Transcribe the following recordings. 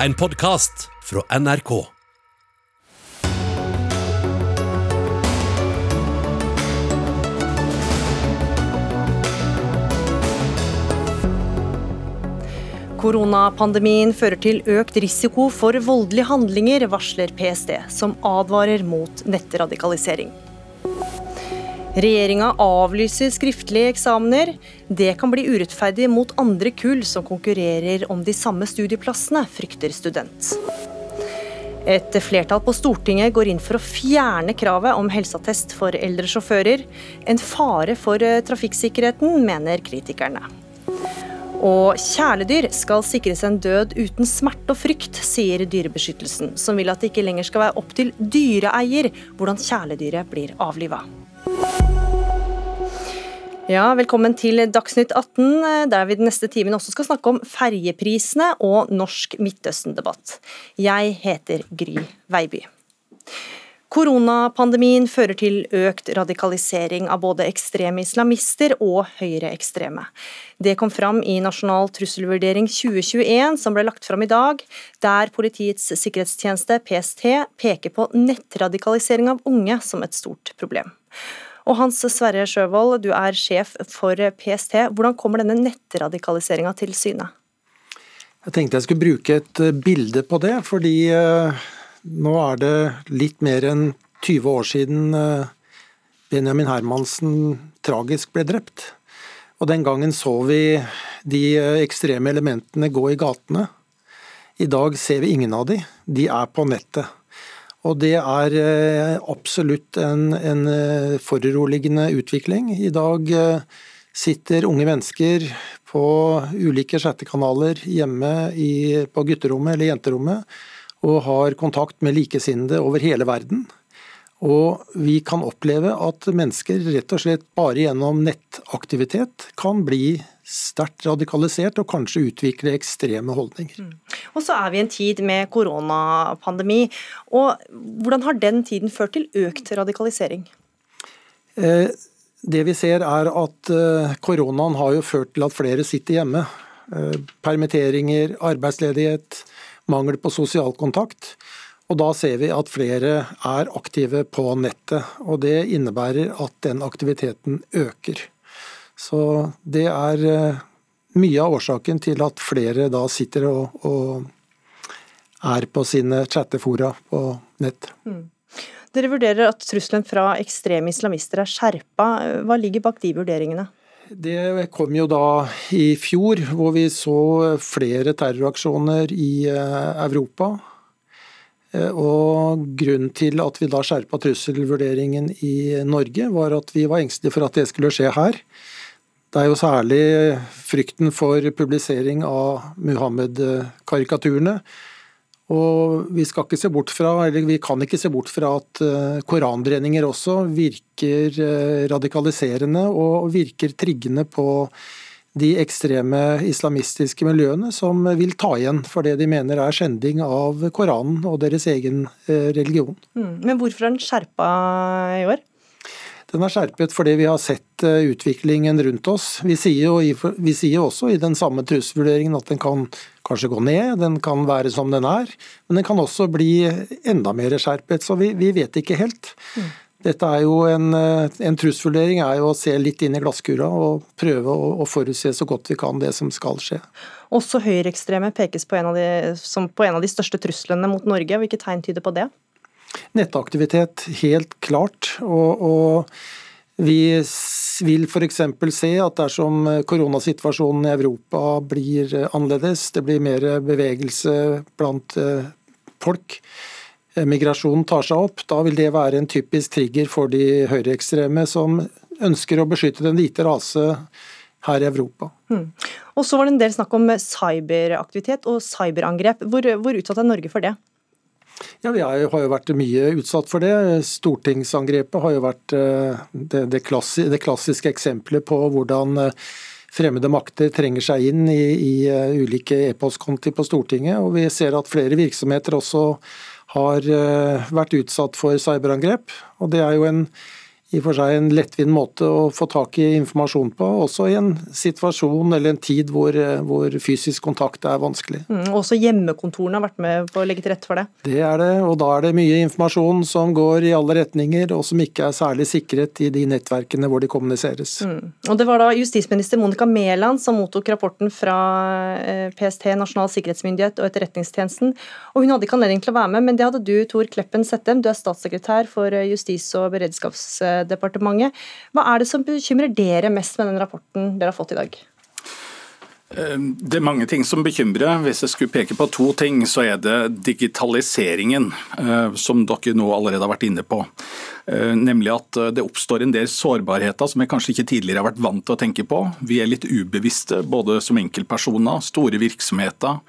en podkast fra NRK. Koronapandemien fører til økt risiko for voldelige handlinger, varsler PST, som advarer mot nettradikalisering. Regjeringa avlyser skriftlige eksamener. Det kan bli urettferdig mot andre kull som konkurrerer om de samme studieplassene, frykter student. Et flertall på Stortinget går inn for å fjerne kravet om helseattest for eldre sjåfører. En fare for trafikksikkerheten, mener kritikerne. Og kjæledyr skal sikres en død uten smerte og frykt, sier Dyrebeskyttelsen, som vil at det ikke lenger skal være opp til dyreeier hvordan kjæledyret blir avliva. Ja, velkommen til Dagsnytt 18, der vi den neste timen også skal snakke om ferjeprisene og norsk Midtøsten-debatt. Jeg heter Gry Veiby. Koronapandemien fører til økt radikalisering av både ekstreme islamister og høyreekstreme. Det kom fram i Nasjonal trusselvurdering 2021, som ble lagt fram i dag, der Politiets sikkerhetstjeneste, PST, peker på nettradikalisering av unge som et stort problem. Og Hans Sverre Sjøvold, du er sjef for PST. Hvordan kommer denne nettradikaliseringa til syne? Jeg tenkte jeg skulle bruke et bilde på det, fordi nå er det litt mer enn 20 år siden eh, Benjamin Hermansen tragisk ble drept. Og Den gangen så vi de eh, ekstreme elementene gå i gatene. I dag ser vi ingen av de. De er på nettet. Og det er eh, absolutt en, en foruroligende utvikling. I dag sitter unge mennesker på ulike chattekanaler hjemme i, på gutterommet eller jenterommet og har kontakt med likesinnede over hele verden. Og vi kan oppleve at mennesker rett og slett bare gjennom nettaktivitet kan bli sterkt radikalisert og kanskje utvikle ekstreme holdninger. Mm. Og så er vi i en tid med koronapandemi. og Hvordan har den tiden ført til økt radikalisering? Eh, det vi ser er at eh, Koronaen har jo ført til at flere sitter hjemme. Eh, permitteringer, arbeidsledighet, mangel på sosial kontakt. Og Da ser vi at flere er aktive på nettet. og Det innebærer at den aktiviteten øker. Så Det er eh, mye av årsaken til at flere da sitter og, og er på sine chattefora på nett. Mm. Dere vurderer at trusselen fra ekstreme islamister er skjerpa. Hva ligger bak de vurderingene? Det kom jo da i fjor, hvor vi så flere terroraksjoner i eh, Europa. Eh, og Grunnen til at vi da skjerpa trusselvurderingen i Norge, var at vi var engstelige for at det skulle skje her. Det er jo særlig frykten for publisering av Muhammed-karikaturene og vi skal ikke se bort fra, eller vi kan ikke se bort fra at eh, koranbrenninger også virker eh, radikaliserende og virker triggende på de ekstreme islamistiske miljøene som vil ta igjen for det de mener er skjending av Koranen og deres egen eh, religion. Mm. Men hvorfor er den skjerpa i år? Den er skjerpet fordi vi har sett utviklingen rundt oss. Vi sier jo vi sier også i den samme trusselvurderingen at den kan kanskje gå ned, den kan være som den er. Men den kan også bli enda mer skjerpet, så vi, vi vet ikke helt. Mm. Dette er jo en, en trusvurdering er jo å se litt inn i glasskura og prøve å, å, forutse så godt vi kan det som skal skje. Også høyreekstreme pekes på en, de, som på en av de største truslene mot Norge. Hvilke tegn tyder på det? Nettaktivitet, helt klart. og, og vi vil f.eks. se at dersom koronasituasjonen i Europa blir annerledes, det blir mer bevegelse blant eh, folk, eh, migrasjonen tar seg opp, da vil det være en typisk trigger for de høyreekstreme som ønsker å beskytte den hvite rase her i Europa. Mm. Og Så var det en del snakk om cyberaktivitet og cyberangrep. Hvor, hvor utsatt er Norge for det? Ja, Vi har jo vært mye utsatt for det. Stortingsangrepet har jo vært eh, det, det, klassi, det klassiske eksempelet på hvordan eh, fremmede makter trenger seg inn i, i eh, ulike e-postkonti på Stortinget. Og vi ser at flere virksomheter også har vært utsatt for cyberangrep. Og det er jo en i for seg en lettvint måte å få tak i informasjon på, også i en situasjon eller en tid hvor, hvor fysisk kontakt er vanskelig. Mm, også hjemmekontorene har vært med på å legge til rette for det? Det er det, og da er det mye informasjon som går i alle retninger, og som ikke er særlig sikret i de nettverkene hvor de kommuniseres. Mm. Og Det var da justisminister Monica Mæland som mottok rapporten fra eh, PST, Nasjonal sikkerhetsmyndighet og Etterretningstjenesten. og Hun hadde ikke anledning til å være med, men det hadde du, Tor Kleppen Settem. Du er statssekretær for eh, Justis- og beredskaps Utenriksdepartementet. Hva er det som bekymrer dere mest med den rapporten dere har fått i dag? Eh, det er mange ting som bekymrer. Hvis jeg skulle peke på to ting, så er det digitaliseringen, eh, som dere nå allerede har vært inne på. Eh, nemlig at det oppstår en del sårbarheter som jeg kanskje ikke tidligere har vært vant til å tenke på. Vi er litt ubevisste, både som enkeltpersoner, store virksomheter.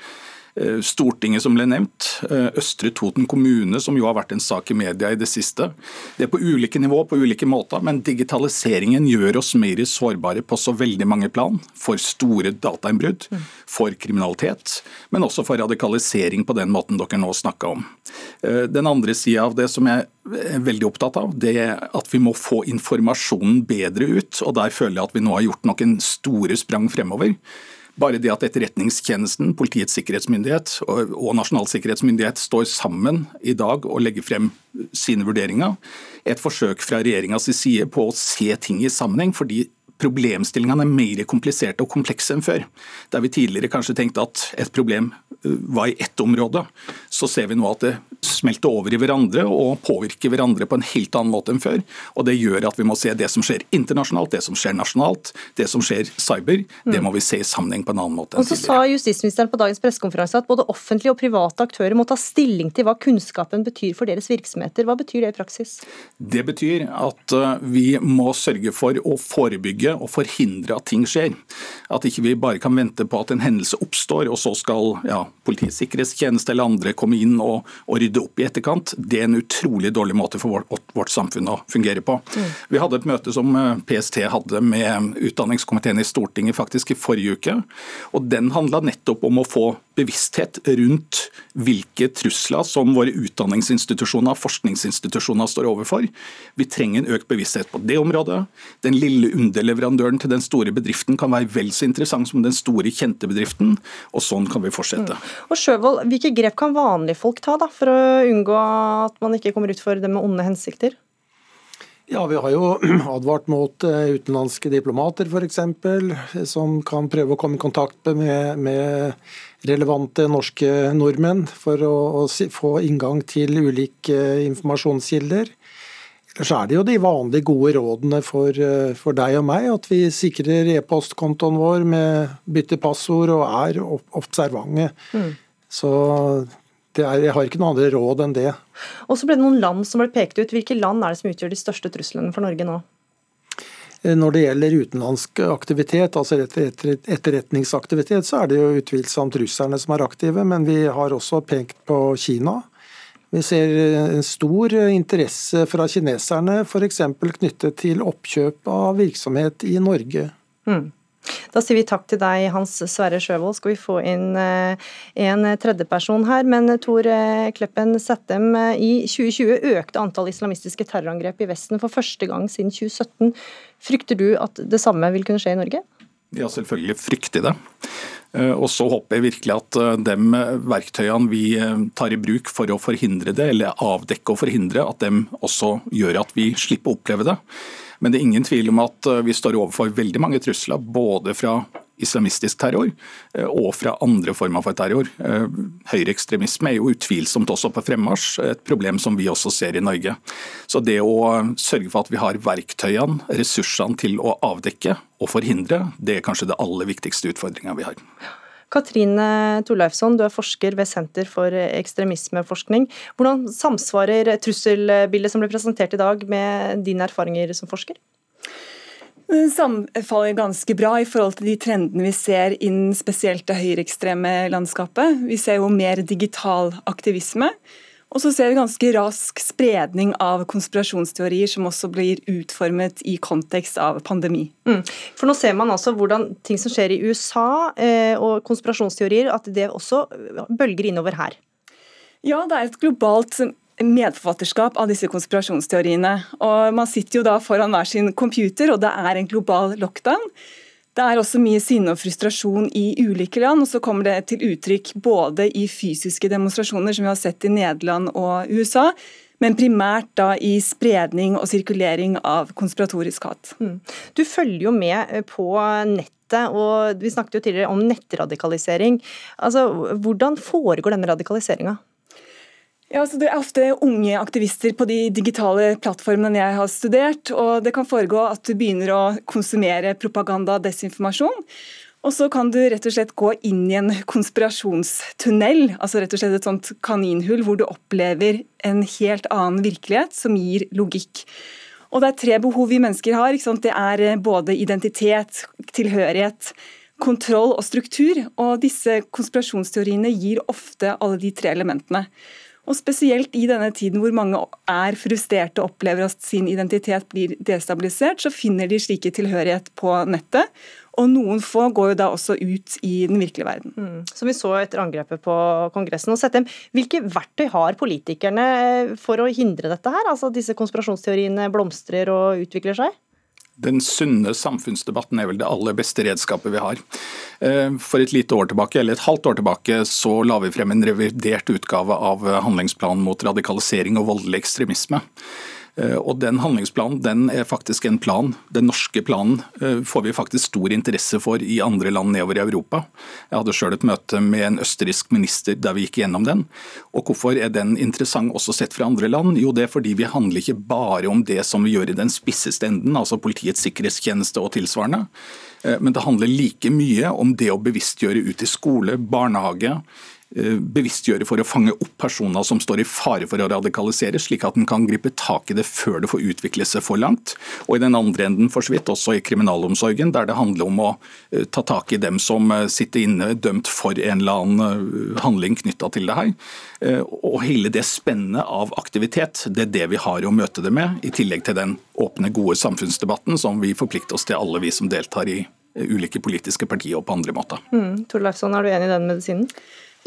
Eh, Stortinget som ble nevnt, eh, Østre Toten kommune, som jo har vært en sak i media i det siste. Det er på ulike nivå, på ulike måter, men digitaliseringen gjør oss mer sårbare på så veldig mange plan. For store datainnbrudd, for kriminalitet, men også for radikalisering på den måten dere nå snakka om. Eh, den andre sida av det som jeg er veldig opptatt av, det er at vi må få informasjonen bedre ut. og Der føler jeg at vi nå har gjort noen store sprang fremover. Bare det at Etterretningstjenesten, Politiets sikkerhetsmyndighet og, og Nasjonal sikkerhetsmyndighet står sammen i dag og legger frem sine vurderinger, er et forsøk fra regjeringas side på å se ting i sammenheng. fordi problemstillingene er mer kompliserte og komplekse enn før. Der vi tidligere kanskje tenkte at et problem var i ett område, så ser vi nå at det smelter over i hverandre og påvirker hverandre på en helt annen måte enn før. Og Det gjør at vi må se det som skjer internasjonalt, det som skjer nasjonalt, det som skjer cyber. Det må vi se i sammenheng på en annen måte tidligere. Og så sa justisministeren på dagens pressekonferanse at både offentlige og private aktører må ta stilling til hva kunnskapen betyr for deres virksomheter. Hva betyr det i praksis? Det betyr at uh, vi må sørge for å forebygge og forhindre at ting skjer. At ikke vi bare kan vente på at en hendelse oppstår, og så skal ja, Politiets sikkerhetstjeneste eller andre komme inn og, og, rydde opp i etterkant. Det er en utrolig dårlig måte for vårt, vårt samfunn å fungere på. Mm. Vi hadde et møte som eh, PST hadde med utdanningskomiteen i Stortinget faktisk i forrige uke. og Den handla nettopp om å få bevissthet rundt hvilke trusler som våre utdanningsinstitusjoner og forskningsinstitusjoner står overfor. Vi trenger en økt bevissthet på det området. Den lille underleverandøren til den store bedriften kan være vel så interessant som den store, kjente bedriften. Og sånn kan vi fortsette. Mm. Og Sjøvold, Hvilke grep kan vanlige folk ta da, for å unngå at man ikke kommer ut for det med onde hensikter? Ja, Vi har jo advart mot eh, utenlandske diplomater f.eks., som kan prøve å komme i kontakt med, med relevante norske nordmenn for å, å, få inngang til ulike informasjonskilder. Ellers er det jo de vanlige gode rådene for, eh, for deg og meg, at vi sikrer e-postkontoen vår med byttepassord og er observante. Mm. Så er, jeg har ikke noen andre råd enn det. Og så ble det noen land som ble pekt ut. Hvilke land er det som utgjør de største truslene for Norge nå? Eh, når det gjelder utenlandsk aktivitet, altså etterretningsaktivitet, så er det jo utvilsomt russerne som er aktive, men vi har også pekt på Kina. Vi ser en stor interesse fra kineserne f.eks. knyttet til oppkjøp av virksomhet i Norge. Mm. Da sier vi takk til deg, Hans Sverre Sjøvold. Skal vi få inn eh, en tredjeperson her. Men eh, Tor eh, Kleppen Sættem, i 2020 økte antall islamistiske terrorangrep i Vesten for første gang siden 2017. Frykter du at det samme vil kunne skje i Norge? Ja, selvfølgelig frykter det. Og så håper jeg virkelig at de verktøyene vi tar i bruk for å forhindre det, eller avdekke og forhindre, at de også gjør at vi slipper å oppleve det. Men det er ingen tvil om at eh, vi står overfor veldig mange trusler, både fra islamistisk terror eh, og fra andre former for terror. Eh, høyreekstremisme er jo utvilsomt også på fremmarsj, et problem som vi også ser i Norge. Så det å sørge for at vi har verktøyene, ressursene til å avdekke og forhindre, det er kanskje det aller viktigste utfordringa vi har. Katrine Torleifsson, du er forsker ved Senter for ekstremismeforskning. Hvordan samsvarer trusselbildet som ble presentert i dag med dine erfaringer som forsker? Den samfaller ganske bra i forhold til de trendene vi ser innen spesielt det høyreekstreme landskapet. Vi ser jo mer digital aktivisme. Og så ser vi ganske rask spredning av konspirasjonsteorier som også blir utformet i kontekst av pandemi. Mm. For nå ser man altså hvordan ting som skjer i USA eh, og konspirasjonsteorier, at det også bølger innover her. Ja, det er et globalt medforfatterskap av disse konspirasjonsteoriene. Og Man sitter jo da foran hver sin computer, og det er en global lockdown. Det er også mye sinne og frustrasjon i ulike land, og så kommer det til uttrykk både i fysiske demonstrasjoner, som vi har sett i Nederland og USA, men primært da i spredning og sirkulering av konspiratorisk hat. Mm. Du følger jo med eh, på nettet, og vi snakket jo tidligere om nettradikalisering. Altså, Hvordan foregår denne radikaliseringa? Ja, altså Det er ofte unge aktivister på de digitale plattformene jeg har studert. og Det kan foregå at du begynner å konsumere propaganda og desinformasjon. Og så kan du rett og slett gå inn i en konspirasjonstunnel, altså rett og slett et sånt kaninhull hvor du opplever en helt annen virkelighet som gir logikk. Og Det er tre behov vi mennesker har. Det er eh, både identitet, tilhørighet, kontroll og struktur. Og disse konspirasjonsteoriene gir ofte alle de tre elementene. Og Spesielt i denne tiden hvor mange er frustrerte og opplever at sin identitet blir destabilisert, så finner de slike tilhørighet på nettet. Og noen få går jo da også ut i den virkelige verden. Mm. Som vi så etter angrepet på Kongressen. Og Settem, hvilke verktøy har politikerne for å hindre dette her? Altså disse konspirasjonsteoriene blomstrer og utvikler seg? Den sunne samfunnsdebatten er vel det aller beste redskapet vi har. Eh, for et lite år tilbake, eller et halvt år tilbake så la vi frem en revidert utgave av handlingsplanen mot radikalisering og voldelig ekstremisme. Eh, og Den handlingsplanen den er faktisk en plan. Den norske planen eh, får vi faktisk stor interesse for i andre land nedover i Europa. Jeg hadde selv et møte med en østerriksk minister der vi gikk gjennom den. Og Hvorfor er den interessant også sett fra andre land? Jo, det er fordi vi handler ikke bare om det som vi gjør i den spisseste enden, altså Politiets sikkerhetstjeneste og tilsvarende. Eh, men det handler like mye om det å bevisstgjøre ut i skole, barnehage, Eh, bevisstgjøre for å fange opp personer som står i fare for å radikalisere, slik at en kan gripe tak i det før det får utvikle seg for langt. Og i den andre enden for så vidt også i kriminalomsorgen, der det handler om å eh, ta tak i dem som eh, sitter inne dømt for en eller annen handling knytta til det her. Og hele det spennet av aktivitet, det er det vi har å møte det med, i tillegg til den åpne, gode samfunnsdebatten som vi forplikter oss til alle vi som deltar i ulike politiske partier og på andre måter. Mm. Torleifsson, er du enig i den medisinen?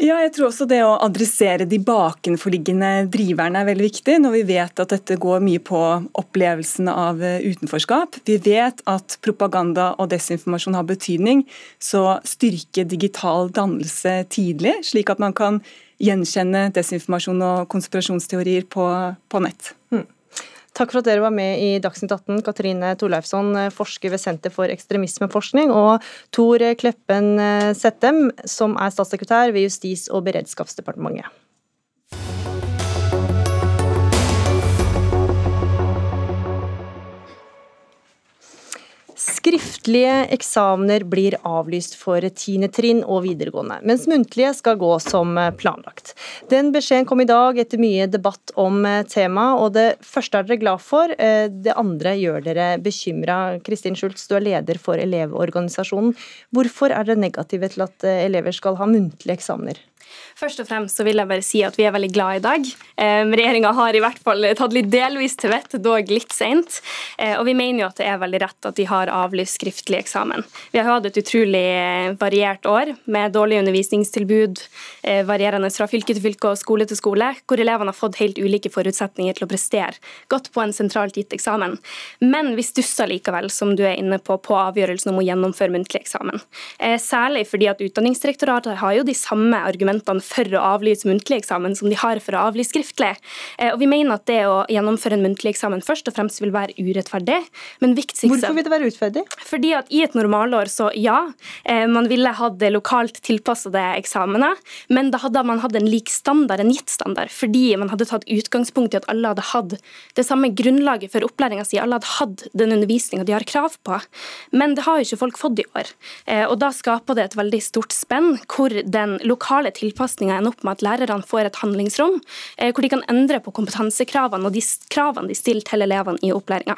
Ja, jeg tror også det å adressere de bakenforliggende driverne er veldig viktig, når vi vet at dette går mye på opplevelsen av eh, utenforskap. Vi vet at propaganda og desinformasjon har betydning, så styrke digital dannelse tidlig, slik at man kan gjenkjenne desinformasjon og konspirasjonsteorier på, på nett. Mm. Takk for at dere var med i Dagsnytt 18, Katrine Torleifsson, eh, forsker ved Senter for ekstremismeforskning, og Tor Kleppen eh, Settem, som er statssekretær ved Justis- og beredskapsdepartementet. Skriftlige eksamener blir avlyst for tiende trinn og videregående, mens muntlige skal gå som planlagt. Den beskjeden kom i dag etter mye debatt om temaet, og det første er dere glad for, eh, det andre gjør dere bekymra. Kristin Schultz, du er leder for Elevorganisasjonen. Hvorfor er dere negative til at eh, elever skal ha muntlige eksamener? Først og fremst så vil jeg bare si at vi er veldig glad i dag. Eh, Regjeringa har i hvert fall tatt litt delvis til vett, dog litt seint. Eh, og vi mener jo at det er veldig rett at de har avlyst skriftlig eksamen. Vi har hatt et utrolig eh, variert år med dårlige undervisningstilbud, eh, varierende fra fylke til fylke og skole til skole, hvor elevene har fått helt ulike forutsetninger til å prestere godt på en sentralt gitt eksamen. Men vi stusser likevel, som du er inne på, på avgjørelsen om å gjennomføre muntlig eksamen. Eh, særlig fordi at Utdanningsdirektoratet har jo de samme argumentene for å avlyse muntlig eksamen som de har for å avlyse skriftlig. Eh, og Vi mener at det å gjennomføre en muntlig eksamen først og fremst vil være urettferdig. Men viktigst Hvorfor vil det være urettferdig? Fordi at i et normalår så ja, eh, man ville hatt lokalt tilpassede eksamener, men da hadde man hatt en lik standard, en gitt standard, fordi man hadde tatt utgangspunkt i at alle hadde hatt det samme grunnlaget for opplæringa si, alle hadde hatt den undervisninga de har krav på. Men det har jo ikke folk fått i år. Eh, og da skaper det et veldig stort spenn, hvor den lokale tilpassinga tilpasninga ender opp med at lærerne får et handlingsrom eh, hvor de kan endre på kompetansekravene og de kravene de stiller til elevene i opplæringa.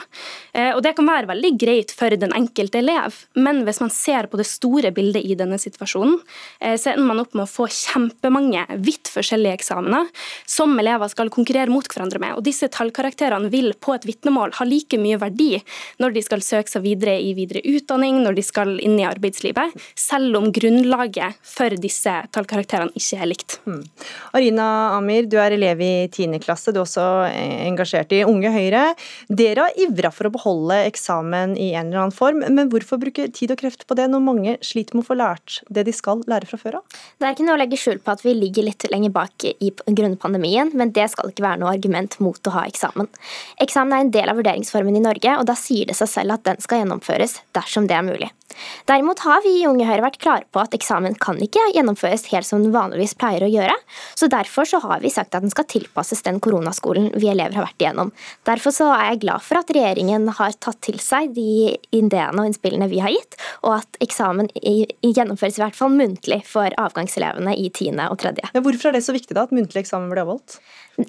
Eh, det kan være veldig greit for den enkelte elev. Men hvis man ser på det store bildet i denne situasjonen, eh, så ender man opp med å få kjempemange vidt forskjellige eksamener som elever skal konkurrere mot hverandre med. Og disse tallkarakterene vil på et vitnemål ha like mye verdi når de skal søke seg videre i videre utdanning, når de skal inn i arbeidslivet, selv om grunnlaget for disse tallkarakterene ikke er likt. Mm. Arina Amir, du er elev i 10. klasse, du er også engasjert i Unge Høyre. Dere har ivra for å beholde eksamen i en eller annen form, men hvorfor bruke tid og krefter på det når mange sliter med å få lært det de skal lære fra før av? Det er ikke noe å legge skjul på at vi ligger litt lenger bak i grunn pandemien, men det skal ikke være noe argument mot å ha eksamen. Eksamen er en del av vurderingsformen i Norge, og da sier det seg selv at den skal gjennomføres dersom det er mulig. Derimot har vi i Unge Høyre vært klare på at eksamen kan ikke gjennomføres helt som den vanligvis pleier å gjøre, så derfor så har vi sagt at den skal tilpasses den koronaskolen vi elever har vært igjennom. Derfor så er jeg glad for at regjeringen har tatt til seg de ideene og innspillene vi har gitt, og at eksamen gjennomføres i hvert fall muntlig for avgangselevene i 10. og 3. Ja, hvorfor er det så viktig da at muntlig eksamen blir avholdt?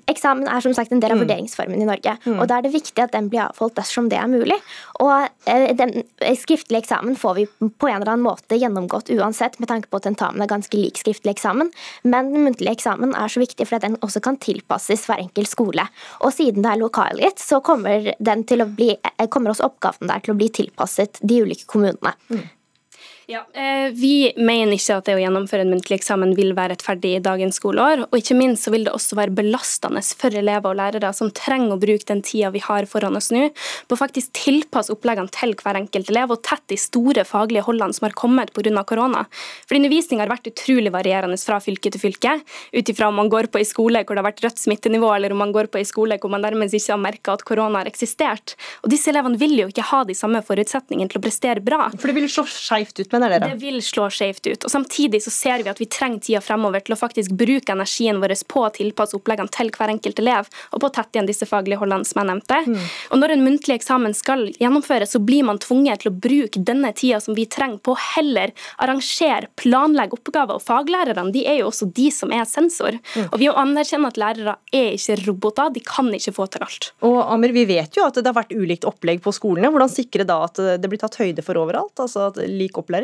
Eksamen er som sagt en del av mm. vurderingsformen i Norge, mm. og da er det viktig at den blir avholdt dersom det er mulig. Og eh, den skriftlige eksamen får vi på en eller annen måte gjennomgått uansett, med tanke på at tentamen er ganske lik skriftlig eksamen, men den muntlige eksamen er så viktig fordi den også kan tilpasses hver enkelt skole. Og siden det er lokalgitt, så kommer, den til å bli, eh, kommer også oppgaven der til å bli tilpasset de ulike kommunene. Mm. Ja, eh, Vi mener ikke at det å gjennomføre en muntlig eksamen vil være rettferdig i dagens skoleår. Og ikke minst så vil det også være belastende for elever og lærere som trenger å bruke den tida vi har foran oss nå, på å faktisk tilpasse oppleggene til hver enkelt elev og tett de store faglige holdene som har kommet pga. korona. For Undervisninga har vært utrolig varierende fra fylke til fylke, ut ifra om man går på en skole hvor det har vært rødt smittenivå, eller om man går på en skole hvor man nærmest ikke har merka at korona har eksistert. Og Disse elevene vil jo ikke ha de samme forutsetningene til å prestere bra. For det vil slå skeivt ut mener dere? Det vil slå skjevt ut. Og Samtidig så ser vi at vi trenger tida fremover til å faktisk bruke energien vår på å tilpasse oppleggene til hver enkelt elev, og på å tette igjen disse faglige holdene som jeg nevnte. Mm. Og Når en muntlig eksamen skal gjennomføres, så blir man tvunget til å bruke denne tida som vi trenger på å heller arrangere, planlegge oppgaver. Og faglærerne de er jo også de som er sensor. Mm. Og vi må anerkjenne at lærere er ikke roboter, de kan ikke få til alt. Og Amir, vi vet jo at det har vært ulikt opplegg på skolene. Hvordan sikre da at det blir tatt høyde for overalt? Altså lik opplæring?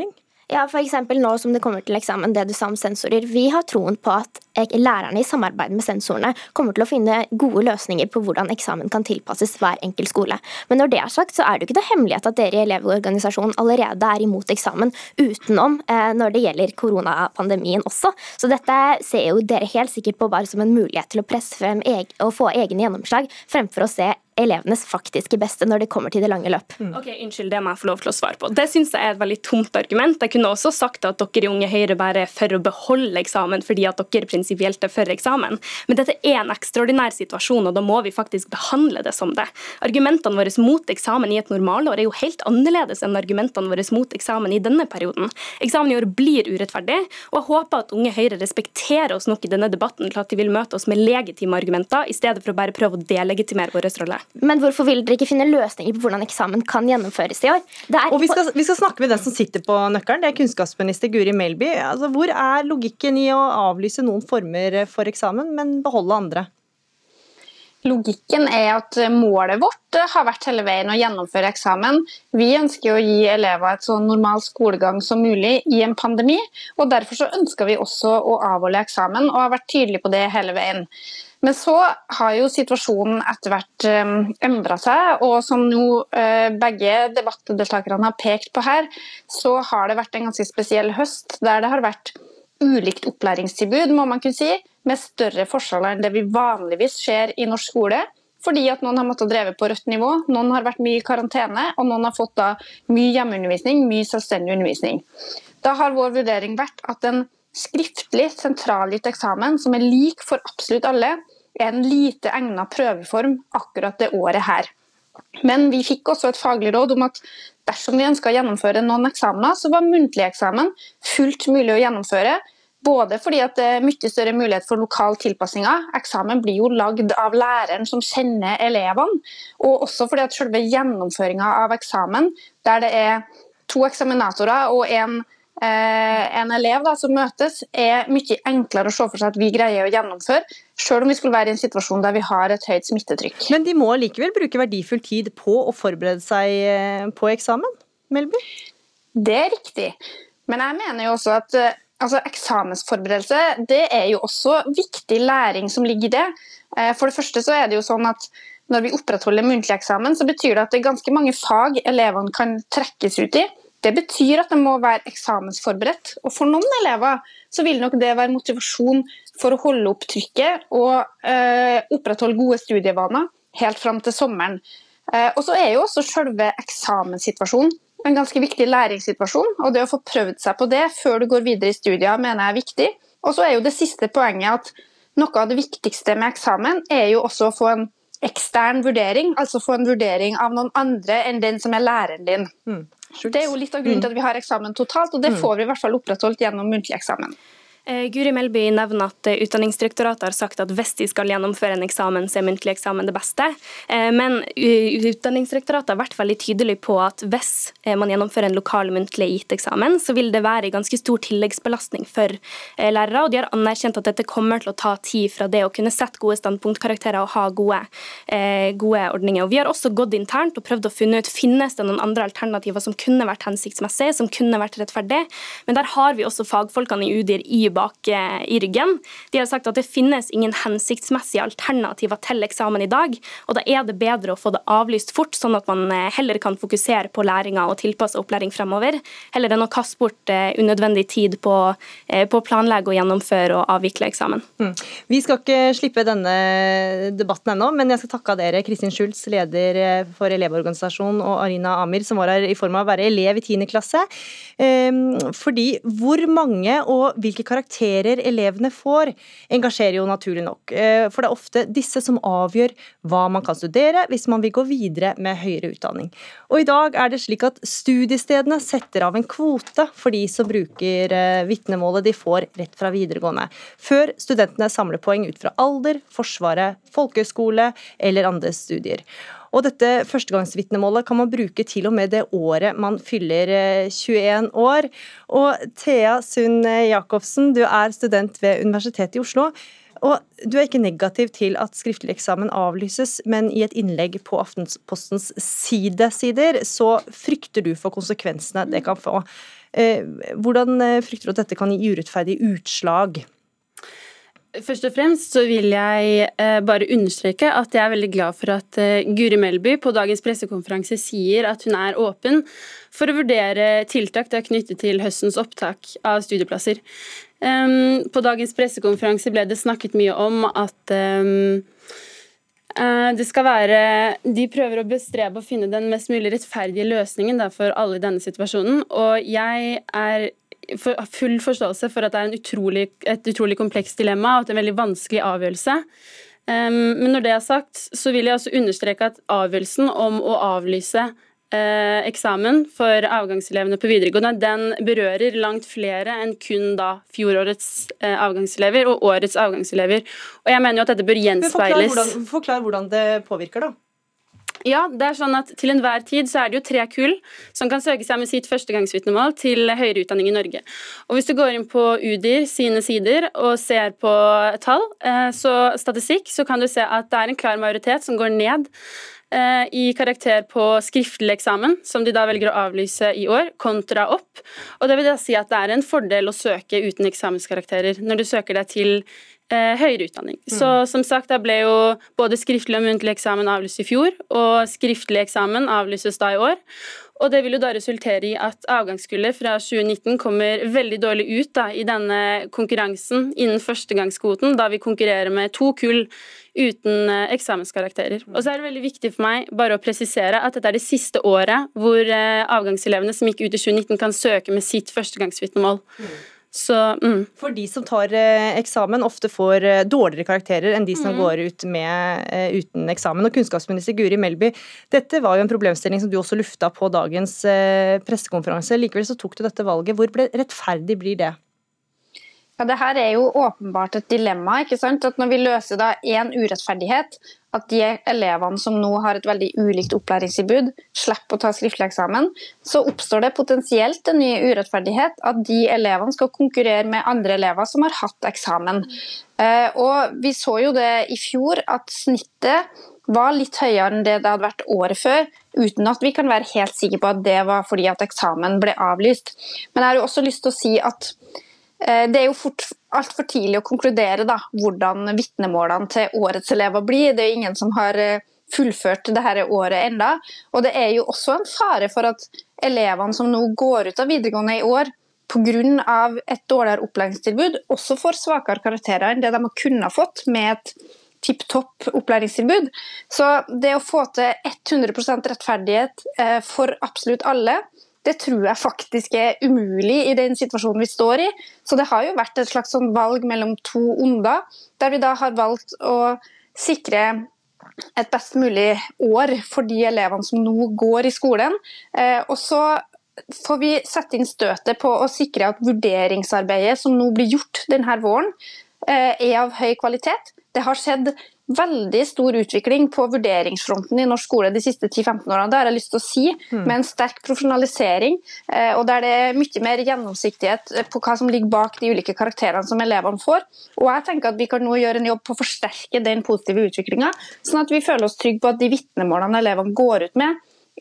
Ja, f.eks. nå som det kommer til eksamen, det du sa om sensorer. Vi har troen på at lærerne i samarbeid med sensorene kommer til å finne gode løsninger på hvordan eksamen kan tilpasses hver enkelt skole. Men når det er sagt, så er det jo ikke noe hemmelighet at dere i Elevorganisasjonen allerede er imot eksamen utenom eh, når det gjelder koronapandemien også. Så dette ser jo dere helt sikkert på bare som en mulighet til å presse frem og få egne gjennomslag, fremfor å se elevenes faktiske beste når det kommer til det lange løp. Mm. Ok, Unnskyld, det må jeg få lov til å svare på. Det syns jeg er et veldig tomt argument. Jeg kunne også sagt at dere i Unge Høyre bare er for å beholde eksamen fordi at dere prinsipielt er for eksamen. Men dette er en ekstraordinær situasjon, og da må vi faktisk behandle det som det. Argumentene våre mot eksamen i et normalår er jo helt annerledes enn argumentene våre mot eksamen i denne perioden. Eksamen i år blir urettferdig, og jeg håper at Unge Høyre respekterer oss nok i denne debatten til at de vil møte oss med legitime argumenter, i stedet for å bare prøve å delegitimere vår rolle. Men hvorfor vil dere ikke finne løsninger på hvordan eksamen kan gjennomføres i år? og vi skal, vi skal, snakke med den som sitter på nøkkelen, det er kunnskapsminister Guri Melby. Altså, hvor er logikken i å avlyse noen former for eksamen, men beholde andre? Logikken er at målet vårt har vært hele veien å gjennomføre eksamen. Vi ønsker å gi elever et så normal skolegang som mulig i en pandemi. og Derfor så ønsker vi også å avholde eksamen, og har vært tydelige på det hele veien. Men så har jo situasjonen etter hvert um, eh, endra seg, og som nå uh, begge debattdeltakerne har pekt på her, så har det vært en ganske spesiell høst der det har vært ulikt opplæringstilbud, må man kunne si, med større forskjeller enn det vi vanligvis ser i norsk skole. Fordi at noen har måttet dreve på rødt nivå, noen har vært mye i karantene, og noen har fått da mye hjemmeundervisning, mye selvstendig undervisning. Da har vår vurdering vært at en skriftlig sentralgitt eksamen som er lik for absolutt alle, er en lite egnet prøveform akkurat det året her. Men vi fikk også et faglig råd om at dersom vi ønska å gjennomføre noen eksamener, så var muntlig eksamen fullt mulig å gjennomføre. Både fordi det er mye større mulighet for lokal tilpassing. Eksamen blir jo lagd av læreren som kjenner elevene. Og også fordi at selve gjennomføringa av eksamen, der det er to eksaminatorer og en en elev da, som møtes, er mye enklere å se for seg at vi greier å gjennomføre, selv om vi skulle være i en situasjon der vi har et høyt smittetrykk. Men de må likevel bruke verdifull tid på å forberede seg eh, på eksamen? Melby? Det er riktig. Men jeg mener jo også at eh, altså, eksamensforberedelse det er jo også viktig læring som ligger i det. Eh, for det første så er det jo sånn at når vi opprettholder muntlig eksamen, så betyr det at det er ganske mange fag elevene kan trekkes ut i. Det betyr at det må være eksamensforberedt. Og for noen elever så vil nok det være motivasjon for å holde opp trykket og eh, opprettholde gode studievaner helt fram til sommeren. Eh, og så er jo også selve eksamenssituasjonen en ganske viktig læringssituasjon. Og det å få prøvd seg på det før du går videre i studier, mener jeg er viktig. Og så er jo det siste poenget at noe av det viktigste med eksamen er jo også å få en ekstern vurdering, altså få en vurdering av noen andre enn den som er læreren din. Mm. Det er jo litt av grunnen til at vi har eksamen totalt, og det mm. får vi i hvert fall opprettholdt gjennom muntlig eksamen. Eh, Guri Melby nevner at eh, Utdanningsdirektoratet har sagt at hvis de skal gjennomføre en eksamen, så er muntlig eksamen det beste. Eh, men Utdanningsdirektoratet har vært veldig tydelig på at hvis man gjennomfører en lokal muntlig gitt eksamen, så vil det være ganske stor tilleggsbelastning for lærere. Og de har anerkjent at dette kommer til å ta tid fra det å kunne sette gode standpunktkarakterer og ha gode, gode ordninger. Og vi har også gått internt og prøvd å finne ut finnes det noen andre alternativer som kunne vært hensiktsmessige, som kunne vært rettferdige. Men der har vi også fagfolkene i UDIR i bak eh, i ryggen. De har sagt at det finnes ingen hensiktsmessige alternativer til eksamen i dag, og da er det bedre å få det avlyst fort, sånn at man eh, heller kan fokusere på læringa og tilpasse opplæring fremover, heller enn å kaste bort eh, unødvendig tid på, på å planlegge og gjennomføre og avvikle eksamen. Mm. Vi skal ikke slippe denne debatten ennå, men jeg skal takke dere, Kristin Schultz, leder for Elevorganisasjonen, og Arina Amir, som var her i form av å være elev i 10. klasse. Ehm, fordi hvor mange og hvilke karakterer karakterer elevene får, engasjerer jo naturlig nok. Eh, for det er ofte disse som avgjør hva man kan studere hvis man vil gå videre med høyere utdanning. Og i dag er det slik at studiestedene setter av en kvote for de som bruker eh, vitnemålet de får rett fra videregående, før studentene samler poeng ut fra alder, Forsvaret, folkehøyskole eller andre studier. Og dette førstegangsvitnemålet kan man bruke til og med det året man fyller 21 eh, år. Og Thea Sund Jacobsen, du er student ved Universitetet i Oslo. Og Du er ikke negativ til at skriftlig eksamen avlyses, men i et innlegg på Aftenpostens sidesider så frykter du for konsekvensene det kan få. Eh, hvordan eh, frykter du at dette kan gi urettferdige utslag? Først og fremst så vil jeg eh, bare understreke at jeg er veldig glad for at eh, Guri Melby på dagens pressekonferanse sier at hun er åpen for å vurdere tiltak det er knyttet til høstens opptak av studieplasser. Um, på dagens pressekonferanse ble det snakket mye om at um, uh, det skal være De prøver å bestrebe å finne den mest mulig rettferdige løsningen for alle i denne situasjonen. Og jeg er full forståelse for at det er utrolig, et utrolig komplekst dilemma og at det er en veldig vanskelig avgjørelse. Men når det er sagt, så vil jeg også understreke at avgjørelsen om å avlyse eh, eksamen for avgangselevene på videregående, den berører langt flere enn kun da fjorårets eh, avgangselever og årets avgangselever. Og jeg mener jo at dette bør gjenspeiles. Forklar hvordan, forklar hvordan det påvirker, da. Ja, det er sånn at Til enhver tid så er det jo tre kull som kan søke seg med sitt førstegangsvitnemål til høyere utdanning i Norge. Og Hvis du går inn på UDIR sine sider og ser på tall, eh, så statistikk, så kan du se at det er en klar majoritet som går ned eh, i karakter på skriftlig eksamen, som de da velger å avlyse i år, kontra opp. Og Det vil da si at det er en fordel å søke uten eksamenskarakterer når du søker deg til eh, høyere utdanning. Mm. Så som sagt, da ble jo både skriftlig og muntlig eksamen avlyst i fjor, og skriftlig eksamen avlyses da i år. Og det vil jo da resultere i at avgangskullet fra 2019 kommer veldig dårlig ut da, i denne konkurransen innen førstegangskvoten, da vi konkurrerer med to kull uten eh, eksamenskarakterer. Og så er det veldig viktig for meg bare å presisere at dette er det siste året hvor eh, avgangselevene som gikk ut i 2019 kan søke med sitt førstegangsvitnemål. Mm. Så, mm. For de som tar eh, eksamen, ofte får eh, dårligere karakterer enn de som mm. går ut med, eh, uten eksamen. Og Kunnskapsminister Guri Melby, dette var jo en problemstilling som du også lufta på dagens pressekonferanse. Likevel så tok du dette valget. Hvor rettferdig blir det? Ja, det her er jo åpenbart et dilemma. ikke sant? At Når vi løser da én urettferdighet, at de elevene som nå har et veldig ulikt opplæringstilbud, slipper å ta skriftlig eksamen, så oppstår det potensielt en ny urettferdighet at de elevene skal konkurrere med andre elever som har hatt eksamen. Eh, og Vi så jo det i fjor, at snittet var litt høyere enn det det hadde vært året før, uten at vi kan være helt sikre på at det var fordi at eksamen ble avlyst. Men jeg har jo også lyst til å si at det er jo fort altfor tidlig å konkludere da, hvordan vitnemålene til årets elever blir. Det er jo ingen som har eh, fullført dette året enda. Og det er jo også en fare for at elevene som nå går ut av videregående i år, pga. et dårligere opplæringstilbud, også får svakere karakterer enn det de har kunnet fått med et tipp topp opplæringstilbud. Så det å få til 100 rettferdighet eh, for absolutt alle, det tror jeg faktisk er umulig i den situasjonen vi står i. Så det har jo vært et slags sånn valg mellom to onder, der vi da har valgt å sikre et best mulig år for de elevene som nå går i skolen. Eh, og så får vi sette inn støtet på å sikre at vurderingsarbeidet som nå blir gjort denne våren, eh, er av høy kvalitet. Det har skjedd veldig stor utvikling på vurderingsfronten i norsk skole de siste 10-15 årene. Det har jeg lyst til å si, mm. med en sterk profesjonalisering. Eh, og der det er mye mer gjennomsiktighet på hva som ligger bak de ulike karakterene som elevene får. Og jeg tenker at Vi kan nå gjøre en jobb på å forsterke den positive utviklinga, sånn at vi føler oss trygge på at de vitnemålene elevene går ut med,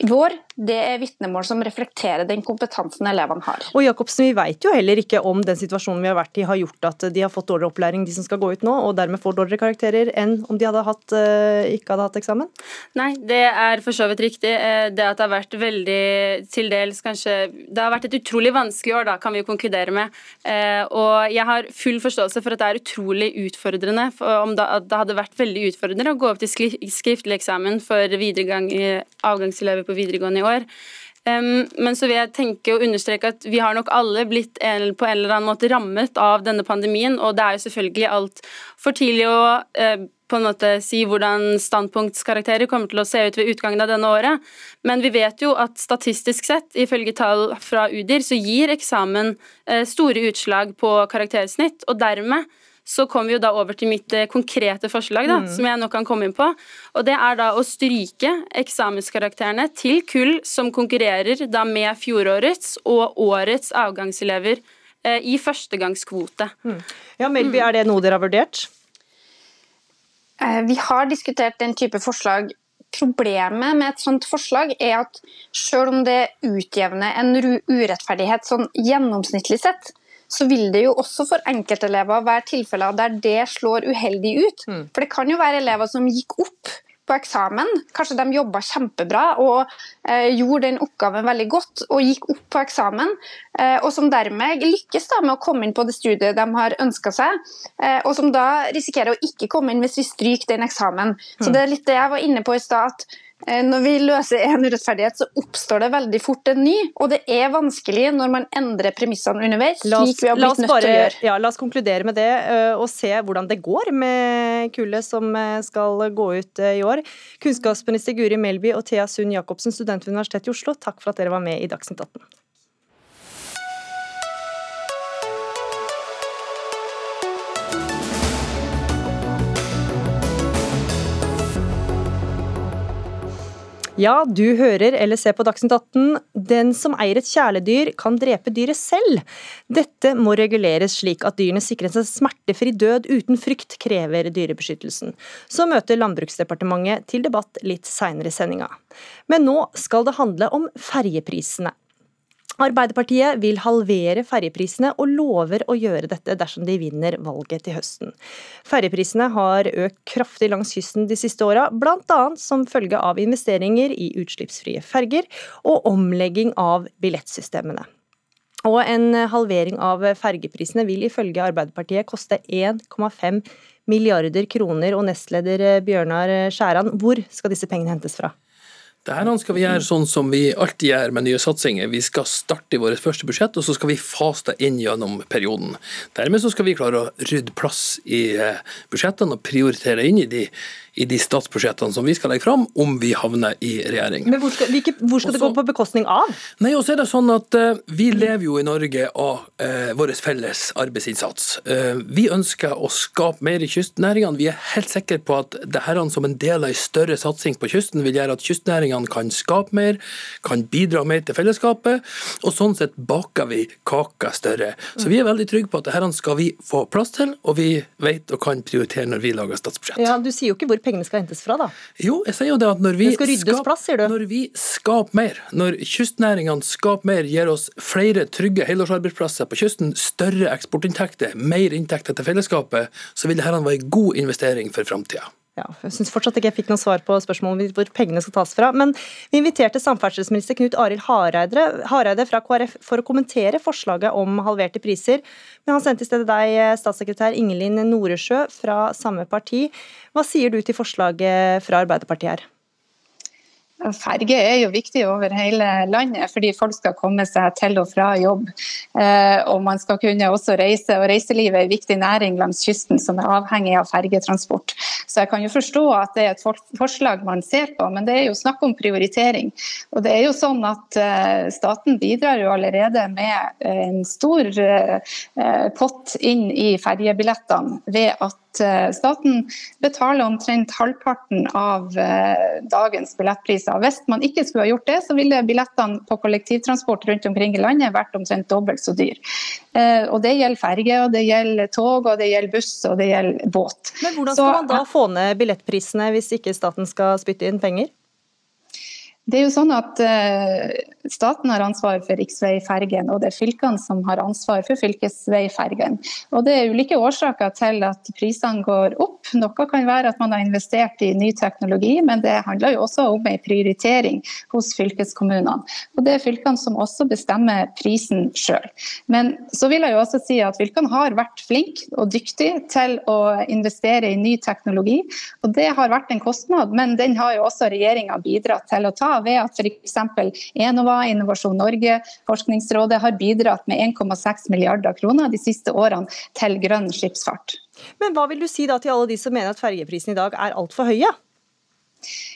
vår, det er vitnemål som reflekterer den kompetansen elevene har. Og Jacobsen, Vi vet jo heller ikke om den situasjonen vi har vært i har gjort at de har fått dårligere opplæring, de som skal gå ut nå, og dermed får dårligere karakterer enn om de hadde hatt, uh, ikke hadde hatt eksamen? Nei, det er for så vidt riktig. Eh, det at det har vært veldig til dels kanskje Det har vært et utrolig vanskelig år, da, kan vi jo konkludere med. Uh, og jeg har full forståelse for at det er utrolig utfordrende, om det, hadde vært veldig utfordrende å gå opp til skriftlig eksamen for avgangselever på videregående i år. Um, men så vil jeg tenke og understreke at vi har nok alle blitt på en eller annen måte rammet av denne pandemien, og det er jo selvfølgelig altfor tidlig å uh, på en måte si hvordan standpunktskarakterer kommer til å se ut ved utgangen av denne året. Men vi vet jo at statistisk sett, ifølge tall fra UDIR, så gir eksamen uh, store utslag på karaktersnitt, og dermed så kommer vi jo da over til mitt eh, konkrete forslag, da, mm. som jeg nå kan komme inn på. Og det er da å stryke eksamenskarakterene til kull som konkurrerer da med fjorårets og årets avgangselever eh, i førstegangskvote. Mm. Ja, Melby, er det noe dere har vurdert? Eh, vi har diskutert den type forslag Problemet med et sånt forslag er at selv om det utjevner en urettferdighet sånn gjennomsnittlig sett, så vil det jo også for enkeltelever være tilfeller der det slår uheldig ut. Mm. For det kan jo være elever som gikk opp på eksamen. Kanskje de jobba kjempebra og eh, gjorde den oppgaven veldig godt og gikk opp på eksamen, eh, og som dermed lykkes da med å komme inn på det studiet de har ønska seg, eh, og som da risikerer å ikke komme inn hvis vi stryker den eksamen. Mm. Så det er litt det jeg var inne på i stad. at når vi løser en urettferdighet, så oppstår det veldig fort en ny. Og det er vanskelig når man endrer premissene underveis. slik vi har blitt nødt bare, ja, la oss konkludere med det eh, og se hvordan det går med kullet som eh, skal gå ut i år. Kunnskapsminister Guri Melby og Thea Sund Jacobsen, student ved Universitetet i Oslo, takk for at dere var med i Dagsnytt 18. Ja, du hører eller ser på Dagsnytt 18. Den som eier et kjæledyr, kan drepe dyret selv. Dette må reguleres slik at dyrene sikres en smertefri død uten frykt, krever Dyrebeskyttelsen. Så møter Landbruksdepartementet til debatt litt seinere i sendinga. Men nå skal det handle om ferjeprisene. Arbeiderpartiet vil halvere ferjeprisene og lover å gjøre dette dersom de vinner valget til høsten. Ferjeprisene har økt kraftig langs kysten de siste åra, bl.a. som følge av investeringer i utslippsfrie ferger og omlegging av billettsystemene. Og en halvering av fergeprisene vil ifølge Arbeiderpartiet koste 1,5 milliarder kroner. Og nestleder Bjørnar Skjæran, hvor skal disse pengene hentes fra? Det her skal vi gjøre sånn som vi alltid gjør med nye satsinger. Vi skal starte i vårt første budsjett, og så skal vi fase det inn gjennom perioden. Dermed så skal vi klare å rydde plass i eh, budsjettene og prioritere inn i de i de statsbudsjettene som vi skal legge fram, om vi havner i regjering. Men Hvor skal, hvilke, hvor skal Også, det gå på bekostning av? Nei, også er det sånn at uh, Vi lever jo i Norge av uh, vår felles arbeidsinnsats. Uh, vi ønsker å skape mer i kystnæringene. Vi er helt sikre på at det her som en del av en større satsing på kysten vil gjøre at kystnæringene kystnæringene kan skape mer, kan bidra mer til fellesskapet, og sånn sett baker vi kaka større. Så vi er veldig trygge på at dette skal vi få plass til, og vi vet og kan prioritere når vi lager statsbudsjett. Ja, Du sier jo ikke hvor pengene skal hentes fra, da. Jo, jeg sier jo det at når vi, det skal ryddes plass, sier du. når vi skaper mer, når kystnæringene skaper mer, gir oss flere trygge helårsarbeidsplasser på kysten, større eksportinntekter, mer inntekter til fellesskapet, så vil dette være en god investering for framtida. Ja, jeg syns fortsatt ikke jeg fikk noe svar på spørsmålet om hvor pengene skal tas fra. Men vi inviterte samferdselsminister Knut Arild Hareide, Hareide fra KrF for å kommentere forslaget om halverte priser. Men han sendte i stedet deg, statssekretær Ingelin Noresjø fra samme parti. Hva sier du til forslaget fra Arbeiderpartiet her? Ferge er jo viktig over hele landet, fordi folk skal komme seg til og fra jobb. Eh, og man skal kunne også reise, og reiselivet er en viktig næring langs kysten som er avhengig av fergetransport. Så jeg kan jo forstå at det er et forslag man ser på, men det er jo snakk om prioritering. Og det er jo sånn at eh, staten bidrar jo allerede med en stor eh, pott inn i fergebillettene ved at staten betaler omtrent halvparten av dagens billettpriser priser. Hvis man ikke skulle ha gjort det, så ville billettene på kollektivtransport rundt omkring i landet vært omtrent dobbelt så dyr. Eh, og Det gjelder ferge, og det gjelder tog, og det gjelder buss og det gjelder båt. Men Hvordan skal man da få ned billettprisene hvis ikke staten skal spytte inn penger? Det er jo sånn at uh, Staten har ansvar for riksveifergen, og det er fylkene som har ansvar for fylkesveifergen. Og Det er ulike årsaker til at prisene går opp. Noe kan være at man har investert i ny teknologi, men det handler jo også om en prioritering hos fylkeskommunene. Og Det er fylkene som også bestemmer prisen sjøl. Men så vil jeg jo også si at fylkene har vært flinke og dyktige til å investere i ny teknologi. og Det har vært en kostnad, men den har jo også regjeringa bidratt til å ta ved at f.eks. Enova, Innovasjon Norge, Forskningsrådet har bidratt med 1,6 milliarder kroner de siste årene til grønn skipsfart. Men hva vil du si da til alle de som mener at fergeprisene i dag er altfor høye?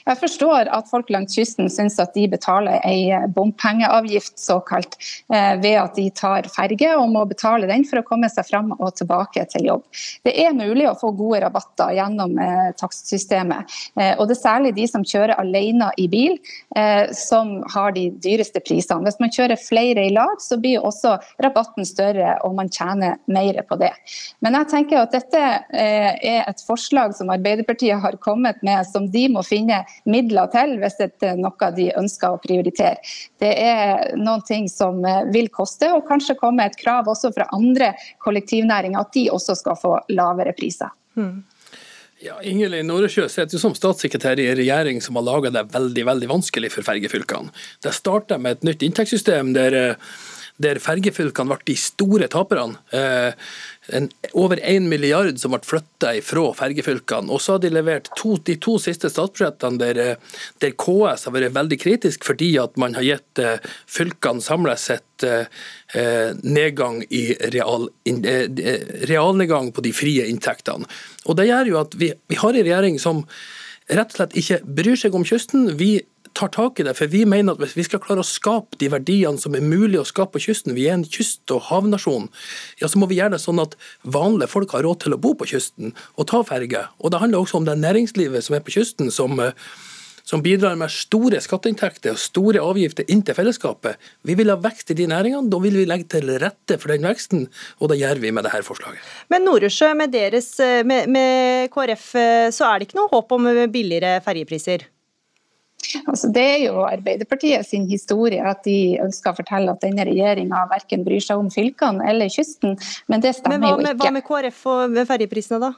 Jeg forstår at folk langs kysten syns at de betaler en bompengeavgift såkalt, eh, ved at de tar ferge og må betale den for å komme seg fram og tilbake til jobb. Det er mulig å få gode rabatter gjennom eh, takstsystemet. Eh, og det er særlig de som kjører alene i bil, som har de dyreste prisene. Hvis man kjører flere i lag, så blir også rabatten større og man tjener mer på det. Men jeg tenker at dette er et forslag som Arbeiderpartiet har kommet med, som de må finne finne midler til hvis det er noe de ønsker å prioritere. Det er noen ting som eh, vil koste, og kanskje komme et krav også fra andre kollektivnæringer at de også skal få lavere priser. Hmm. Ja, Ingelin Noresjø sitter som statssekretær i en regjering som har laga det veldig veldig vanskelig for fergefylkene. Det starta med et nytt inntektssystem der, eh, der fergefylkene ble de store taperne. Eh, en, over 1 milliard som ble flytta fra fergefylkene. Og så har de levert to, de to siste statsbudsjettene der, der, KS har vært veldig kritisk fordi at man har gitt eh, fylkene samla sett eh, nedgang i real, eh, realnedgang på de frie inntektene. Og Det gjør jo at vi, vi har en regjering som rett og slett ikke bryr seg om kysten. Vi tar tak i det. For vi mener at hvis vi skal klare å skape de verdiene som er mulig å skape på kysten, vi er en kyst- og havnasjon, ja, så må vi gjøre det sånn at vanlige folk har råd til å bo på kysten og ta ferge. Og det handler også om det næringslivet som er på kysten, som eh, som bidrar med store skatteinntekter og store avgifter inn til fellesskapet. Vi vil ha vekst i de næringene, da vil vi legge til rette for den veksten, og det gjør vi med dette forslaget. Men Noresjø, med, eh, med, med KrF eh, så er det ikke noe håp om billigere ferjepriser? Altså, det er jo Arbeiderpartiet sin historie at de ønsker å fortelle at denne regjeringa verken bryr seg om fylkene eller kysten, men det stemmer men hva, jo ikke. Hva med KrF og ferjeprisene, da?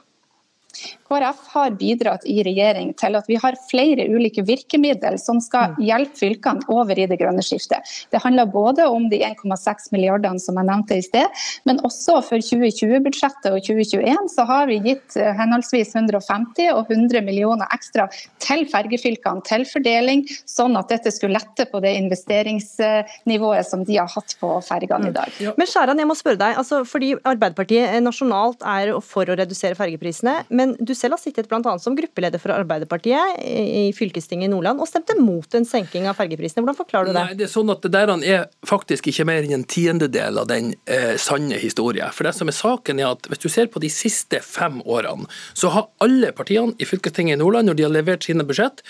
KrF har bidratt i regjering til at vi har flere ulike virkemidler som skal mm. hjelpe fylkene over i det grønne skiftet. Det handler både om de 1,6 milliardene som jeg nevnte i sted, men også for 2020-budsjettet og 2021 så har vi gitt eh, henholdsvis 150 og 100 millioner ekstra til fergefylkene til fordeling, sånn at dette skulle lette på det investeringsnivået som de har hatt på fergene i dag. Mm. Men Skjæran, jeg må spørre deg, altså, fordi Arbeiderpartiet nasjonalt er for å redusere fergeprisene. men men du selv har sittet bl.a. som gruppeleder for Arbeiderpartiet i fylkestinget i Nordland og stemte mot en senking av fergeprisene. Hvordan forklarer du det? Nei, det er sånn at det der er faktisk ikke mer enn en tiendedel av den eh, sanne historien. For det som er saken er at Hvis du ser på de siste fem årene, så har alle partiene i fylkestinget i Nordland, når de har levert sine budsjett,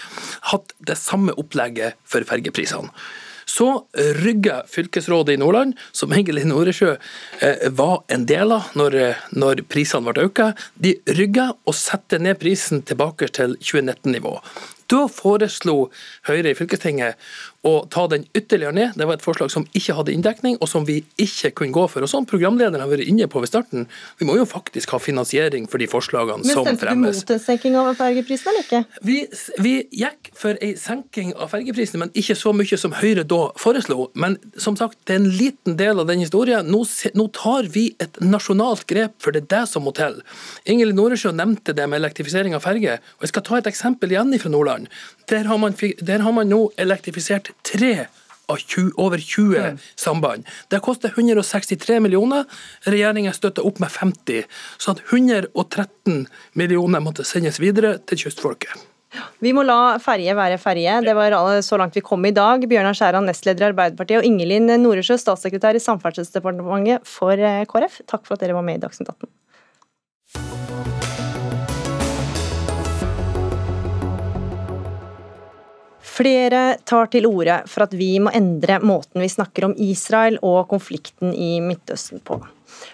hatt det samme opplegget for fergeprisene. Så rygga fylkesrådet i Nordland, som egentlig Noresjø eh, var en del av når, eh, når prisene ble økt, de rygga og satte ned prisen tilbake til 2019-nivå. Da foreslo Høyre i fylkestinget å ta den ytterligere ned. Det var et forslag som ikke hadde inndekning, og som vi ikke kunne gå for. Og Som programlederen har vært inne på ved starten, vi må jo faktisk ha finansiering for de forslagene som fremmes. Men Stemte du mot en senking av fergeprisene eller ikke? Vi, vi gikk for en senking av fergeprisene, men ikke så mye som Høyre da foreslo. Men som sagt, det er en liten del av den historien. Nå, nå tar vi et nasjonalt grep, for det er det som må til. Ingrid Noresjø nevnte det med elektrifisering av ferge. og Jeg skal ta et eksempel igjen fra Nordland. Der har man, der har man nå elektrifisert tre av 20, over 20 mm. samband. Det koster 163 millioner. Regjeringen støtter opp med 50, så at 113 millioner måtte sendes videre til kystfolket. Vi må la ferje være ferje. Det var så langt vi kom i dag. Bjørnar Skjæran, nestleder i Arbeiderpartiet, og Ingelin Noresjø, statssekretær i Samferdselsdepartementet for eh, KrF. Takk for at dere var med i Dagsnytt 18. Flere tar til orde for at vi må endre måten vi snakker om Israel og konflikten i Midtøsten på.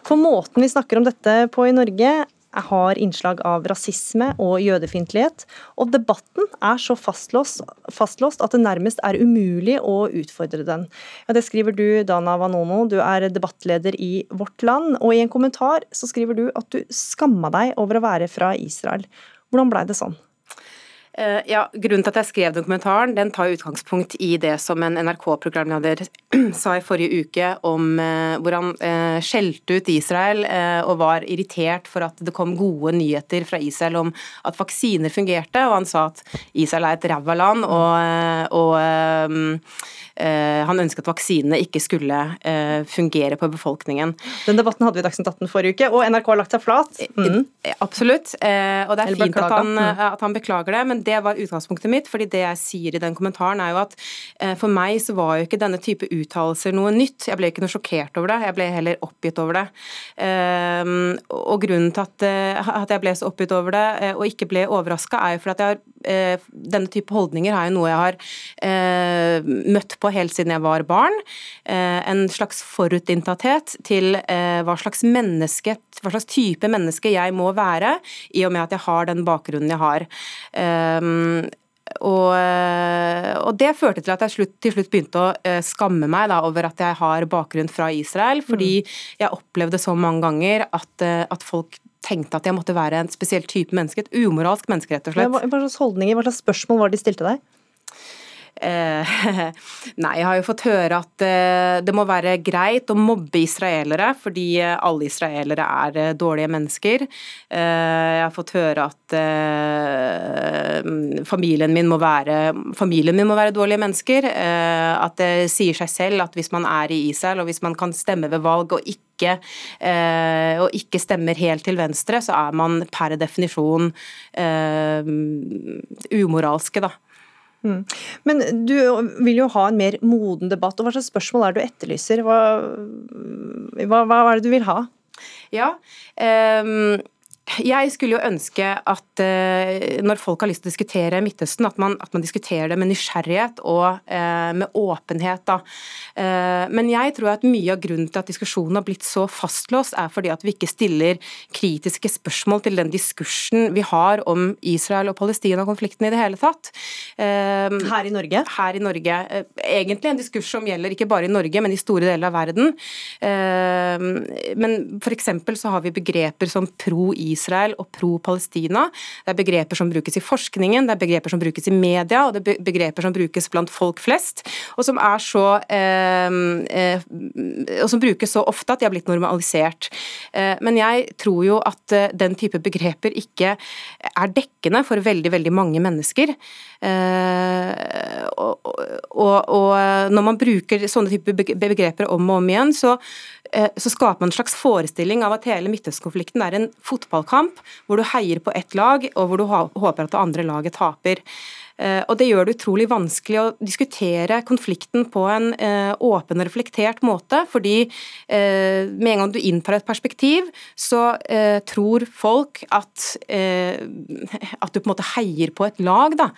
For måten vi snakker om dette på i Norge har innslag av rasisme og jødefiendtlighet, og debatten er så fastlåst, fastlåst, at det nærmest er umulig å utfordre den. Ja, det skriver du, Dana Vanono, du er debattleder i Vårt Land, og i en kommentar så skriver du at du skamma deg over å være fra Israel. Hvordan blei det sånn? Eh, ja, Grunnen til at jeg skrev dokumentaren, den tar utgangspunkt i det som en NRK-programleder sa i forrige uke om uh, hvor han uh, skjelte ut Israel og var irritert for at det kom gode nyheter fra Israel om at vaksiner fungerte, og han sa at Israel er et ræva land, og, og han ønsket at vaksinene ikke skulle fungere på befolkningen. Den debatten hadde vi i Dagsnytt 18 forrige uke, og NRK har lagt seg flat. Mm. Absolutt, og det er fint at han, mm. at han beklager det. men det var utgangspunktet mitt, fordi det jeg sier i den kommentaren er jo at eh, for meg så var jo ikke denne type uttalelser noe nytt. Jeg ble ikke noe sjokkert over det, jeg ble heller oppgitt over det. Eh, og grunnen til eh, at jeg ble så oppgitt over det eh, og ikke ble overraska, er jo for at jeg har, denne type holdninger er jo noe jeg har møtt på helt siden jeg var barn. en slags forutinntatthet til hva slags menneske, hva slags type menneske jeg må være, i og med at jeg har den bakgrunnen jeg har. Um, og, eh, og, det førte til at jeg slutt, til slutt begynte å uh, skamme meg da, over at jeg har bakgrunn fra Israel, fordi mm. jeg opplevde så mange ganger at, uh, at, folk tenkte at jeg måtte være en spesiell type menneske, et umoralsk menneske, rett og slett. Hva, hva slags holdninger, hva slags spørsmål var det de stilte deg? Eh, nei, jeg har jo fått høre at eh, det må være greit å mobbe israelere, fordi eh, alle israelere er dårlige mennesker. Jeg har fått høre at familien min må være, familien min må være dårlige mennesker. At det sier seg selv at hvis man er i Israel, og hvis man kan stemme ved valg og ikke, og ikke stemmer helt til venstre, så er man per definisjon umoralske, da. Mm. Men du vil jo ha en mer moden debatt, og hva slags spørsmål er det du etterlyser? Hva, hva, hva er det du vil ha? Ja, um jeg skulle jo ønske at eh, når folk har lyst til å diskutere Midtøsten, at man, at man diskuterer det med nysgjerrighet og eh, med åpenhet. Uh, men jeg tror at mye av grunnen til at diskusjonen har blitt så fastlåst, er fordi at vi ikke stiller kritiske spørsmål til den diskursen vi har om Israel og Palestina-konflikten i det hele tatt. her i Norge? Her i Norge. egentlig en diskurs som gjelder ikke bare i Norge, men i store deler av verden. men f.eks. så har vi begreper som pro-Israel Israel og pro-Palestina. Det er begreper som brukes i forskningen, det er begreper som brukes i media, og det er begreper som brukes blant folk flest, og som så eh, eh, og som brukes så ofte at de har blitt normalisert. Eh, men jeg tror jo at eh, den type begreper ikke er dekkende for veldig, veldig mange mennesker. Eh, og, og, og, når man bruker sånne type begreper om og om igjen, så så skaper man en slags forestilling av at hele Midtøsten-konflikten er en fotballkamp hvor du heier på ett lag, og hvor du håper at det andre laget taper. Eh, og Det gjør det utrolig vanskelig å diskutere konflikten på en eh, åpen og reflektert måte. fordi eh, med en gang du inntar et perspektiv, så tror folk at, at du på en måte heier på et lag. da.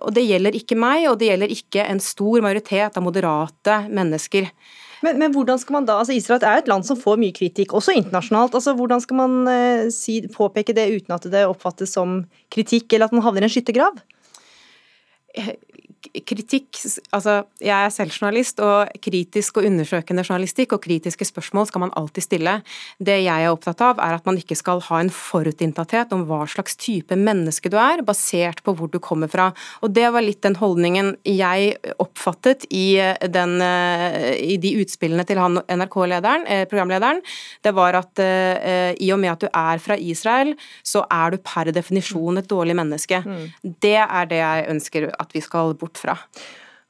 og Det gjelder ikke meg, og det gjelder ikke en stor majoritet av moderate mennesker. Men, men, hvordan skal man da, altså Israel er et land som får mye kritikk, også internasjonalt. altså Hvordan skal man eh, si, påpeke det uten at det oppfattes som kritikk, eller at man havner i en skyttergrav? Eh, kritikk Altså, jeg er selv journalist, og kritisk og undersøkende journalistikk og kritiske spørsmål skal man alltid stille. Det jeg er opptatt av, er at man ikke skal ha en forutinntatthet om hva slags type menneske du er, basert på hvor du kommer fra. Og det var litt den holdningen jeg oppfattet i, den, eh, i de utspillene til han NRK-lederen, eh, programlederen. Det var at i og med at du er fra Israel, så er du per definisjon et dårlig menneske. Mm. Det er det jeg ønsker at vi skal bort fra.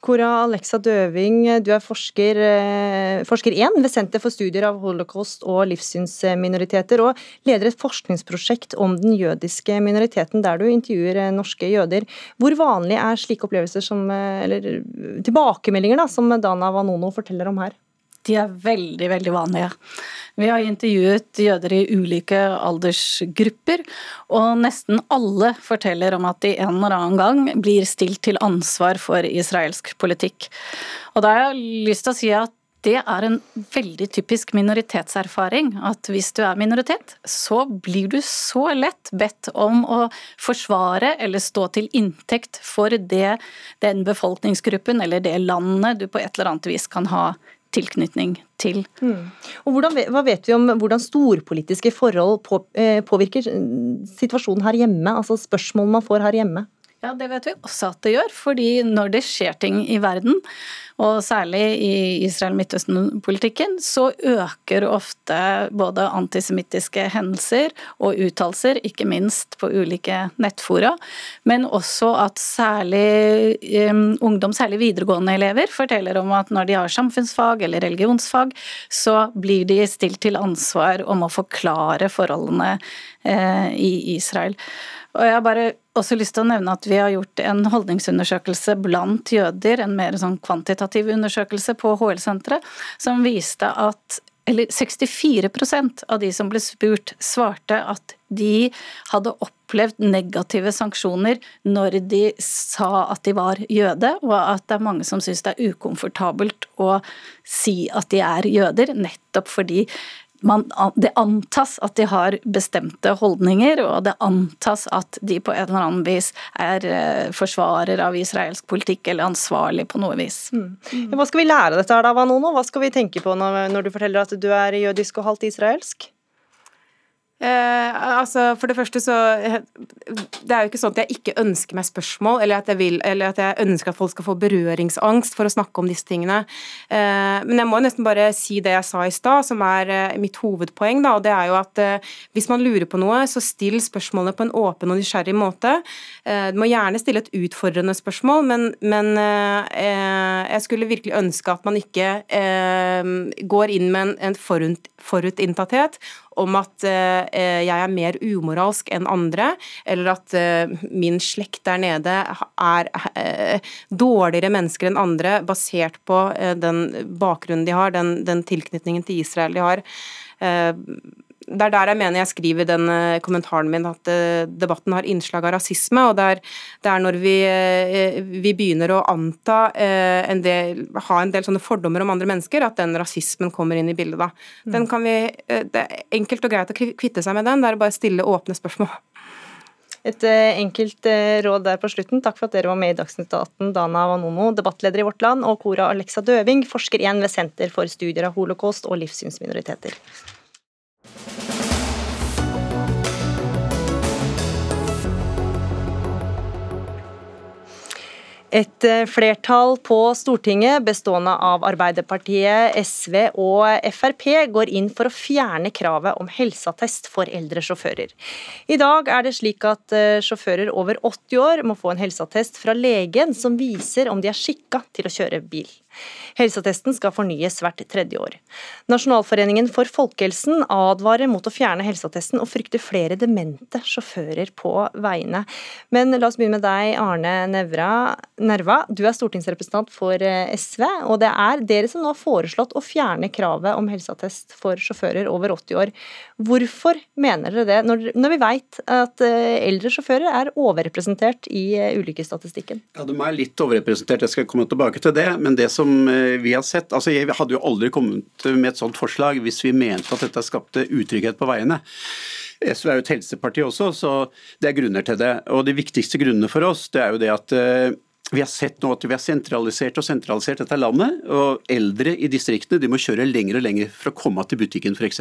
Cora Alexa Døving, du er forsker, eh, forsker 1 ved Senter for studier av holocaust og livssynsminoriteter, og leder et forskningsprosjekt om den jødiske minoriteten, der du intervjuer eh, norske jøder. Hvor vanlig er slike opplevelser som, eh, eller tilbakemeldinger da, som Dana Vanono forteller om her? De er veldig, veldig vanlige. Vi har intervjuet jøder i ulike aldersgrupper, og nesten alle forteller om at de en eller annen gang blir stilt til ansvar for israelsk politikk. Og da har jeg lyst til å si at det er en veldig typisk minoritetserfaring. At hvis du er minoritet, så blir du så lett bedt om å forsvare eller stå til inntekt for det, den befolkningsgruppen eller det landet du på et eller annet vis kan ha tilknytning til. Mm. Og hvordan, Hva vet vi om hvordan storpolitiske forhold på, eh, påvirker situasjonen her hjemme? Altså spørsmål man får her hjemme? Ja, Det vet vi også at det gjør. fordi når det skjer ting i verden, og særlig i Israel-Midtøsten-politikken, så øker ofte både antisemittiske hendelser og uttalelser, ikke minst på ulike nettfora, men også at særlig um, ungdom, særlig videregående elever, forteller om at når de har samfunnsfag eller religionsfag, så blir de stilt til ansvar om å forklare forholdene uh, i Israel. Og jeg har bare også lyst til å nevne at vi har gjort en holdningsundersøkelse blant jøder, en mer sånn kvantitativ undersøkelse på HL-senteret, som viste at eller 64% av de som ble spurt, svarte at de hadde opplevd negative sanksjoner når de sa at de var jøde, og at det er mange som syns det er ukomfortabelt å si at de er jøder, nettopp fordi man, det antas at de har bestemte holdninger, og det antas at de på en eller annen vis er eh, forsvarer av israelsk politikk eller ansvarlig på noe vis. Mm. Hva skal vi lære av dette, da, Vanono? Hva skal vi tenke på når, når du forteller at du er jødisk og halvt israelsk? Eh, altså, For det første så Det er jo ikke sånn at jeg ikke ønsker meg spørsmål, eller at jeg, vil, eller at jeg ønsker at folk skal få berøringsangst for å snakke om disse tingene. Eh, men jeg må nesten bare si det jeg sa i stad, som er eh, mitt hovedpoeng. da, og det er jo at eh, Hvis man lurer på noe, så still spørsmålene på en åpen og nysgjerrig måte. Eh, du må gjerne stille et utfordrende spørsmål, men, men eh, jeg skulle virkelig ønske at man ikke går inn med en, en forut, forutinntatthet om at eh, jeg er mer umoralsk enn andre, eller at eh, min slekt der nede er eh, dårligere mennesker enn andre basert på den bakgrunnen de har, den, den tilknytningen til Israel de har det er der jeg mener jeg skriver den eh, kommentaren min at eh, debatten har innslag av rasisme. og Det er, det er når vi, eh, vi, begynner å anta en del, ha en del sånne fordommer om andre mennesker, at den rasismen kommer inn i bildet. da. Mm. Den kan vi, Det er enkelt og greit å kvitte seg med den, det er bare stille åpne spørsmål. Et enkelt råd der på slutten. Takk for at dere var med i Dagsnytt 18, Dana Wanomo, debattleder i Vårt Land, og Cora Alexa Døving, forsker igjen ved Senter for studier av holocaust og livssynsminoriteter. Et eh, flertall på Stortinget bestående av Arbeiderpartiet, SV og Frp går inn for å fjerne kravet om helseattest for eldre sjåfører. I dag er det slik at eh, sjåfører over 80 år må få en helseattest fra legen som viser om de er skikka til å kjøre bil. Helseattesten skal fornyes hvert tredje år. Nasjonalforeningen for folkehelsen advarer mot å fjerne helseattesten og frykter flere demente sjåfører på veiene. Men la oss begynne med deg, Arne Nevra. Nerva. Du er stortingsrepresentant for eh, SV, og det er dere som nå har foreslått å fjerne kravet om helseattest for sjåfører over 80 år. Hvorfor mener dere det, når, vi vet at eh, eldre sjåfører er overrepresentert i eh, ulykkesstatistikken? Ja, De er litt overrepresentert, jeg skal komme tilbake til det. Men det som vi har sett altså Jeg hadde jo aldri kommet med et sånt forslag hvis vi mente at dette skapte utrygghet på veiene. SV er jo et helseparti også, så det er grunner til det. Og De viktigste grunnene for oss det er jo det at vi har sett nå at vi har sentralisert og sentralisert dette landet. og Eldre i distriktene de må kjøre lenger og lenger for å komme til butikken f.eks.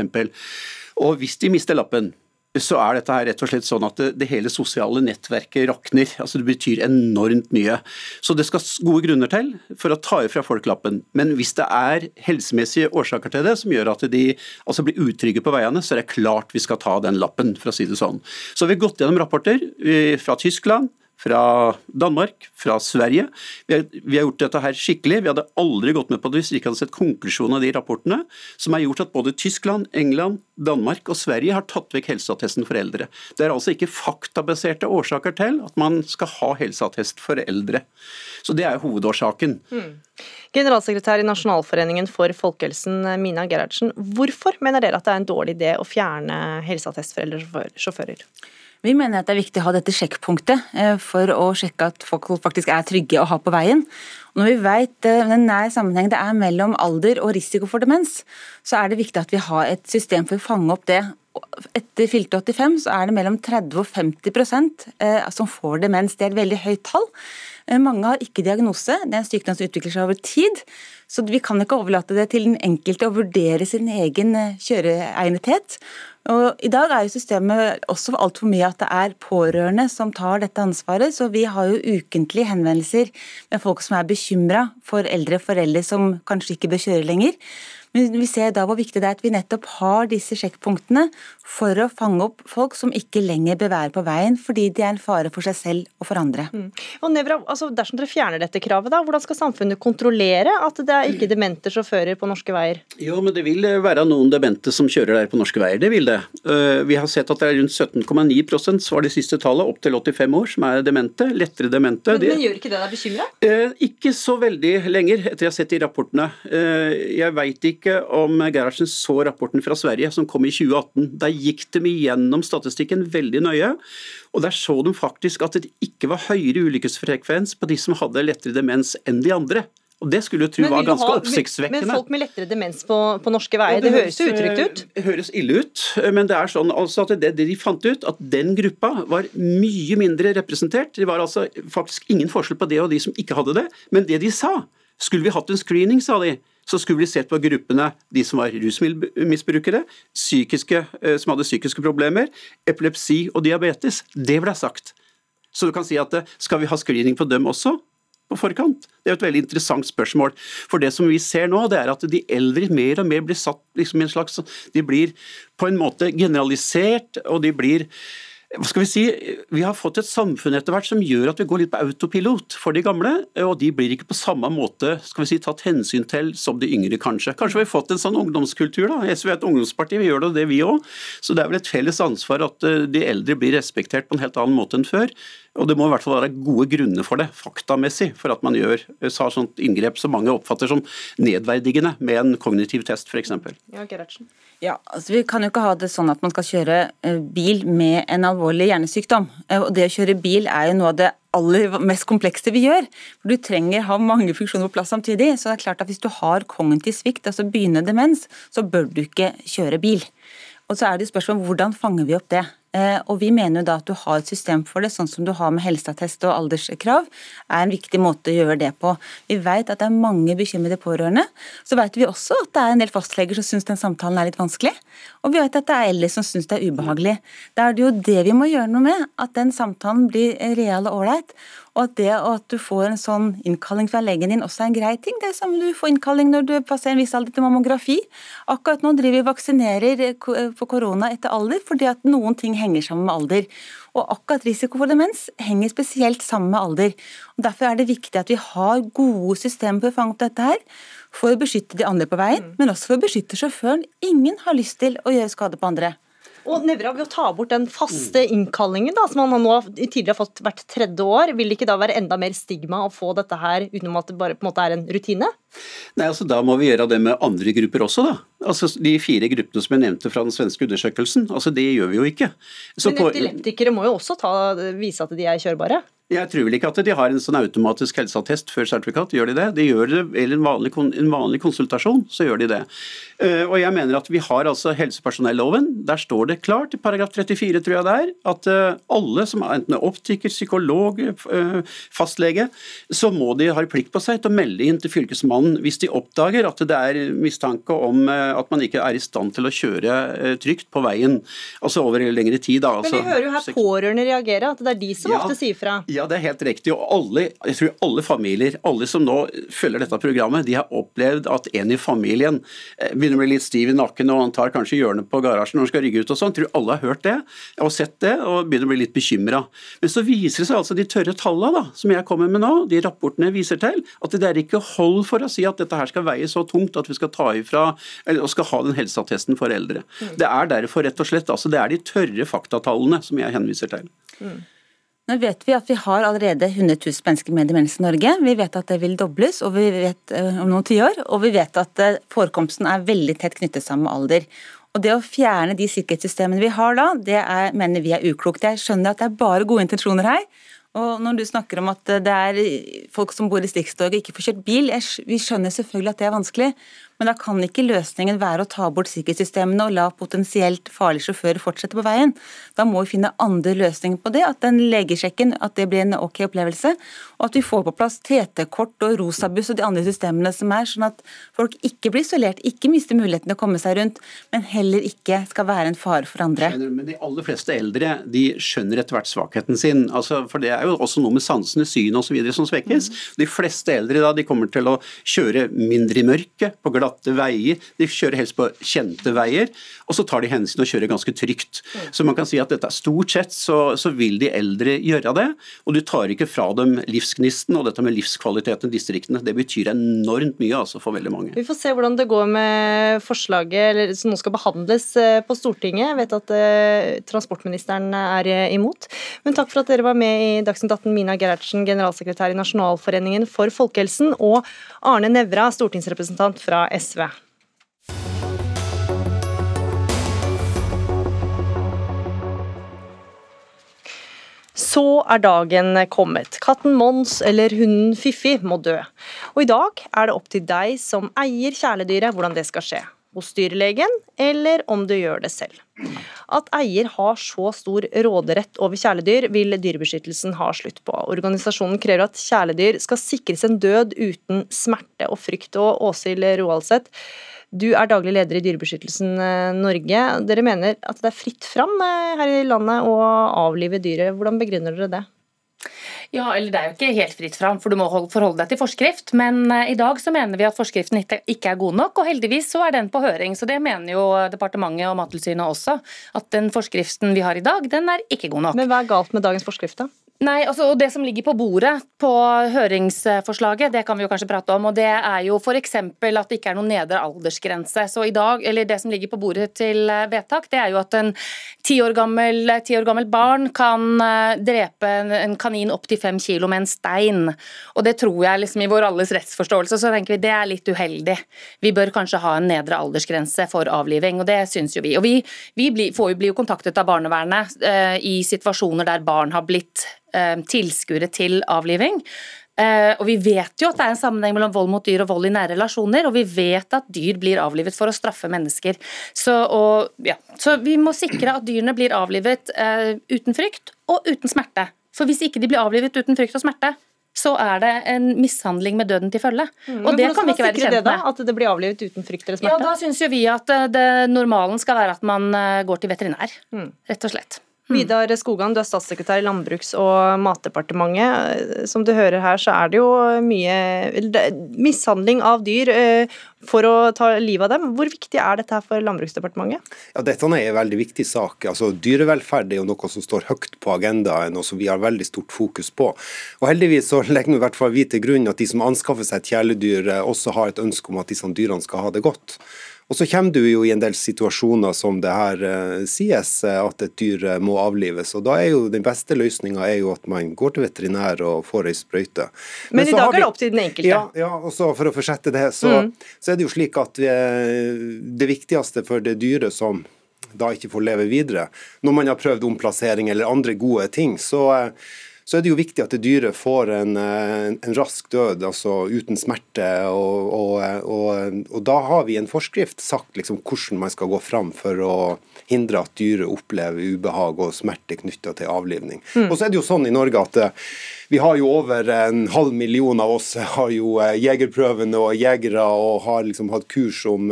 Og hvis de mister lappen, så er dette her rett og slett sånn at det, det, hele sosiale nettverket rakner. Altså Det betyr enormt mye. Så det skal gode grunner til for å ta ifra folk lappen. Men hvis det er helsemessige årsaker til det som gjør at de altså blir utrygge på veiene, så er det klart vi skal ta den lappen, for å si det sånn. Så vi har gått gjennom rapporter eh, fra Tyskland, fra Danmark, fra Sverige. Vi har, vi har, gjort dette her skikkelig. Vi hadde aldri gått med på det hvis vi ikke hadde sett konklusjonen av de rapportene, som har gjort at både Tyskland, England, Danmark og Sverige har tatt vekk helseattesten for eldre. Det er altså ikke faktabaserte årsaker til at man skal ha helseattest for eldre. Så det er hovedårsaken. Mm. Generalsekretær i Nasjonalforeningen for folkehelsen, Mina Gerhardsen. Hvorfor mener dere at det er en dårlig idé å fjerne helseattest for eldre sjåfører? Vi mener at det er viktig å ha dette sjekkpunktet eh, for å sjekke at folk faktisk er trygge å ha på veien. Og når vi vet eh, den nær sammenheng det er mellom alder og risiko for demens, så er det viktig at vi har et system for å fange opp det. Etter fylte 85 så er det mellom 30 og 50 eh, som får demens. Det er et veldig høyt tall. Mange har ikke diagnose, det er en sykdom som utvikler seg over tid. Så vi kan ikke overlate det til den enkelte å vurdere sin egen kjøreegnethet. Og I dag er jo systemet også altfor mye at det er pårørende som tar dette ansvaret. Så vi har jo ukentlige henvendelser med folk som er bekymra for eldre foreldre som kanskje ikke bør kjøre lenger. Men vi ser da hvor viktig det er at vi nettopp har disse sjekkpunktene for å fange opp folk som ikke lenger bør være på veien fordi de er en fare for seg selv og for andre. Mm. Og Nevra, altså Dersom dere fjerner dette kravet, da, hvordan skal samfunnet kontrollere at det er ikke demente sjåfører på norske veier? Jo, men Det vil være noen demente som kjører der på norske veier, det vil det. Eh, vi har sett at det er rundt 17,9% var det siste tallet, opp til 85 år, som er demente. Lettere demente. Men, men gjør ikke det deg bekymra? Eh, ikke så veldig lenger, etter jeg har sett de rapportene. Eh, jeg veit ikke ikke om Gerhardsen så rapporten fra Sverige som kom i 2018. Der gikk de igjennom statistikken veldig nøye. Og Der så de faktisk at det ikke var høyere ulykkesfrekvens på de som hadde lettere demens enn de andre. Og Det skulle jo tro var ganske ha, oppsiktsvekkende. Men folk med lettere demens på, på norske veier, ja, det, det, høres jo utrygt ut? Det eh, høres ille ut, men det er sånn altså at det, det, de fant ut, at den gruppa var mye mindre representert. Det var altså faktisk ingen forskjell på det og de som ikke hadde det. Men det de sa, skulle vi hatt en screening, sa de, så skulle vi sett på gruppene de som var rusmisbrukere, psykiske, eh, som hadde psykiske problemer, epilepsi og diabetes. Det ble sagt. Så du kan si at eh, skal vi ha screening på dem også? på forkant? Det er et veldig interessant spørsmål. For det som vi ser nå, det er at de eldre mer og mer blir satt liksom i en slags De blir på en måte generalisert, og de blir hva skal Vi si, vi har fått et samfunn etter hvert som gjør at vi går litt på autopilot for de gamle. og De blir ikke på samme måte skal vi si, tatt hensyn til som de yngre, kanskje. Kanskje vi har fått en sånn ungdomskultur. da, SV er et ungdomsparti, vi gjør det, det vi òg. Så det er vel et felles ansvar at eh, de eldre blir respektert på en helt annen måte enn før. Og det må i hvert fall være gode grunner for det, faktamessig, for at man gjør så eh, sånt inngrep som mange oppfatter som nedverdigende med en kognitiv test, f.eks. Ja, ja, altså Vi kan jo ikke ha det sånn at man skal kjøre eh, bil med en alvorlig hjernesykdom. Eh, og Det å kjøre bil er jo noe av det aller mest komplekse vi gjør. For Du trenger ha mange funksjoner på plass samtidig. Så det er klart at hvis du har kognitiv svikt, altså begynnende demens, så bør du ikke kjøre bil. Og så er det spørsmål hvordan fanger vi opp det. Eh, og Vi mener jo da at du har et system for det, sånn som du har med helseattest og alderskrav, er en viktig måte å gjøre det på. Vi vet at det er mange bekymrede pårørende. Så vet vi også at det er en del fastleger som syns den samtalen er litt vanskelig. Og vi vet at det er eldre som syns det er ubehagelig. Da er det jo det vi må gjøre noe med, at den samtalen blir real og ålreit. Og at det at du får en sånn innkalling fra legen din også er en grei ting. Det er som du får innkalling når du passerer en viss alder til mammografi. Akkurat nå driver vi vaksinerer for korona etter alder, fordi at noen ting henger sammen med alder. Og akkurat risiko for demens henger spesielt sammen med alder. Og Derfor er det viktig at vi har gode systemer for å fange opp dette her. For å beskytte de andre på veien, mm. men også for å beskytte sjåføren. Ingen har lyst til å gjøre skade på andre. Og Nevra, Ved å ta bort den faste innkallingen da, som man nå tidligere har fått hvert tredje år, vil det ikke da være enda mer stigma å få dette her utenom at det bare på en måte er en rutine? Nei, altså Da må vi gjøre det med andre grupper også, da. Altså De fire gruppene som jeg nevnte fra den svenske undersøkelsen, altså det gjør vi jo ikke. Så Men epileptikere må jo også ta, vise at de er kjørbare? Jeg tror vel ikke at de har en sånn automatisk helseattest før sertifikat, gjør de det? De gjør det, Eller en vanlig, en vanlig konsultasjon, så gjør de det. Uh, og jeg mener at vi har altså helsepersonelloven. Der står det klart, i paragraf 34 tror jeg det er, at uh, alle som er enten er optiker, psykolog, uh, fastlege, så må de ha plikt på seg til å melde inn til Fylkesmannen hvis de oppdager at det er mistanke om at man ikke er i stand til å kjøre trygt på veien, altså over lengre tid. Da, altså, Men vi hører jo her pårørende reagere, at det er de som ja, ofte sier fra. Ja, det er helt riktig. Og alle, jeg tror alle familier, alle som nå følger dette programmet, de har opplevd at en i familien begynner å bli litt stiv i nakken og han tar kanskje hjørnet på garasjen når han skal rygge ut og sånn. Tror alle har hørt det og sett det og begynner å bli litt bekymra. Men så viser det seg altså de tørre tallene da, som jeg kommer med nå, de rapportene viser til at det er ikke hold for å si at dette her skal veie så tungt at vi skal ta ifra og skal ha den helseattesten for eldre. Mm. Det er derfor rett og slett altså det er de tørre faktatallene som jeg henviser til. Mm. Nå vet vi at vi har allerede 100 000 mennesker med demens i Norge. Vi vet at det vil dobles og vi vet, uh, om noen tiår. Og vi vet at uh, forekomsten er veldig tett knyttet sammen med alder. Og Det å fjerne de sikkerhetssystemene vi har da, det er, mener vi er uklokt. Jeg skjønner at det er bare gode intensjoner her. Og når du snakker om at det er folk som bor i Distrikts-Norge ikke får kjørt bil, vi skjønner selvfølgelig at det er vanskelig. Men da kan ikke løsningen være å ta bort sikkerhetssystemene og la potensielt farlige sjåfører fortsette på veien. Da må vi finne andre løsninger på det. At den legesjekken at det blir en ok opplevelse. Og at vi får på plass TT-kort og rosabuss og de andre systemene som er, sånn at folk ikke blir isolert, ikke mister muligheten til å komme seg rundt, men heller ikke skal være en fare for andre. Men de aller fleste eldre de skjønner etter hvert svakheten sin. Altså, for det er jo også noe med sansene, synet osv. som svekkes. Mm. De fleste eldre da, de kommer til å kjøre mindre i mørket, på glatt glatte veier. De kjører helst på kjente veier, og så tar de hensyn og kjører ganske trygt. Så man kan si at dette er stort sett så, så vil de eldre gjøre det, og du tar ikke fra dem livsgnisten og dette med livskvaliteten i distriktene. Det betyr enormt mye altså, for veldig mange. Vi får se hvordan det går med forslaget som nå skal behandles eh, på Stortinget. Jeg vet at eh, transportministeren er eh, imot. Men takk for at dere var med i Dagsnytt 18, Mina Gerhardsen, generalsekretær i Nasjonalforeningen for folkehelsen, og Arne Nævra, stortingsrepresentant fra SV. Så er dagen kommet. Katten Mons eller hunden Fiffi må dø. Og i dag er det opp til deg som eier kjæledyret hvordan det skal skje. Hos dyrlegen, eller om du gjør det selv. At eier har så stor råderett over kjæledyr, vil Dyrebeskyttelsen ha slutt på. Organisasjonen krever at kjæledyr skal sikres en død uten smerte og frykt. Og Åshild Roaldseth, du er daglig leder i Dyrebeskyttelsen eh, Norge. Dere mener at det er fritt fram eh, her i landet å avlive dyret. Hvordan begrunner dere det? Ja, eller Det er jo ikke helt fritt fram, for du må forholde deg til forskrift. Men uh, i dag så mener vi at forskriften ikke er god nok, og heldigvis så er den på høring. Så det mener jo departementet og Mattilsynet også. At den forskriften vi har i dag, den er ikke god nok. Men hva er galt med dagens forskrift, da? Nei, altså Det som ligger på bordet på høringsforslaget, det kan vi jo kanskje prate om. og Det er jo f.eks. at det ikke er noen nedre aldersgrense. Så i dag, eller Det som ligger på bordet til eh, vedtak, det er jo at en ti år gammel, ti år gammel barn kan eh, drepe en kanin opptil fem kilo med en stein. Og Det tror jeg liksom i vår alles rettsforståelse så tenker vi det er litt uheldig. Vi bør kanskje ha en nedre aldersgrense for avliving, og det syns jo vi. Og Vi, vi blir, får jo, blir jo kontaktet av barnevernet eh, i situasjoner der barn har blitt Eh, tilskuere til avliving. Uh, og Vi vet jo at det er en sammenheng mellom vold mot dyr og vold i nære relasjoner, og vi vet at dyr blir avlivet for å straffe mennesker. Så, og, ja. Så vi må sikre at dyrene blir avlivet uh, uten frykt og uten smerte. For hvis ikke de blir avlivet uten frykt og smerte, så er det en mishandling med døden til følge. Mm. Og det kan vi ikke være kjent med. At det blir avlivet uten frykt eller smerte? Ja, Da syns jo vi at det, normalen skal være at man går til veterinær, mm. rett og slett. Vidar Skogan, du er statssekretær i Landbruks- og matdepartementet. Som du hører her, så er det jo mye mishandling av dyr eh, for å ta livet av dem. Hvor viktig er dette her for Landbruksdepartementet? Ja, Dette er en veldig viktig sak. Altså, dyrevelferd er jo noe som står høyt på agendaen, og som vi har veldig stort fokus på. Og Heldigvis så legger vi i hvert fall vi til grunn at de som anskaffer seg et kjæledyr, eh, også har et ønske om at disse dyrene skal ha det godt. Og så kommer du jo i en del situasjoner som det her eh, sies, eh, at et dyr må avlives. og da er jo Den beste løsninga at man går til veterinær og får ei sprøyte. Men, Men i dag vi, er det opp til den enkelte? Ja, ja og så for å fortsette det, så, mm. så, er det jo slik at vi, det viktigste for det dyret som da ikke får leve videre, når man har prøvd omplassering eller andre gode ting, så så er det jo viktig at det dyret får en, eh, en rask død, altså uten smerte. Og, og, og, og, da har vi en forskrift sagt liksom hvordan man skal gå fram for å hindre at dyret opplever ubehag og smerte knytta til avlivning. Mm. Og så er det jo sånn i Norge at eh, vi har jo over en halv million av oss har jo eh, jegerprøvene og jegere og har liksom hatt kurs om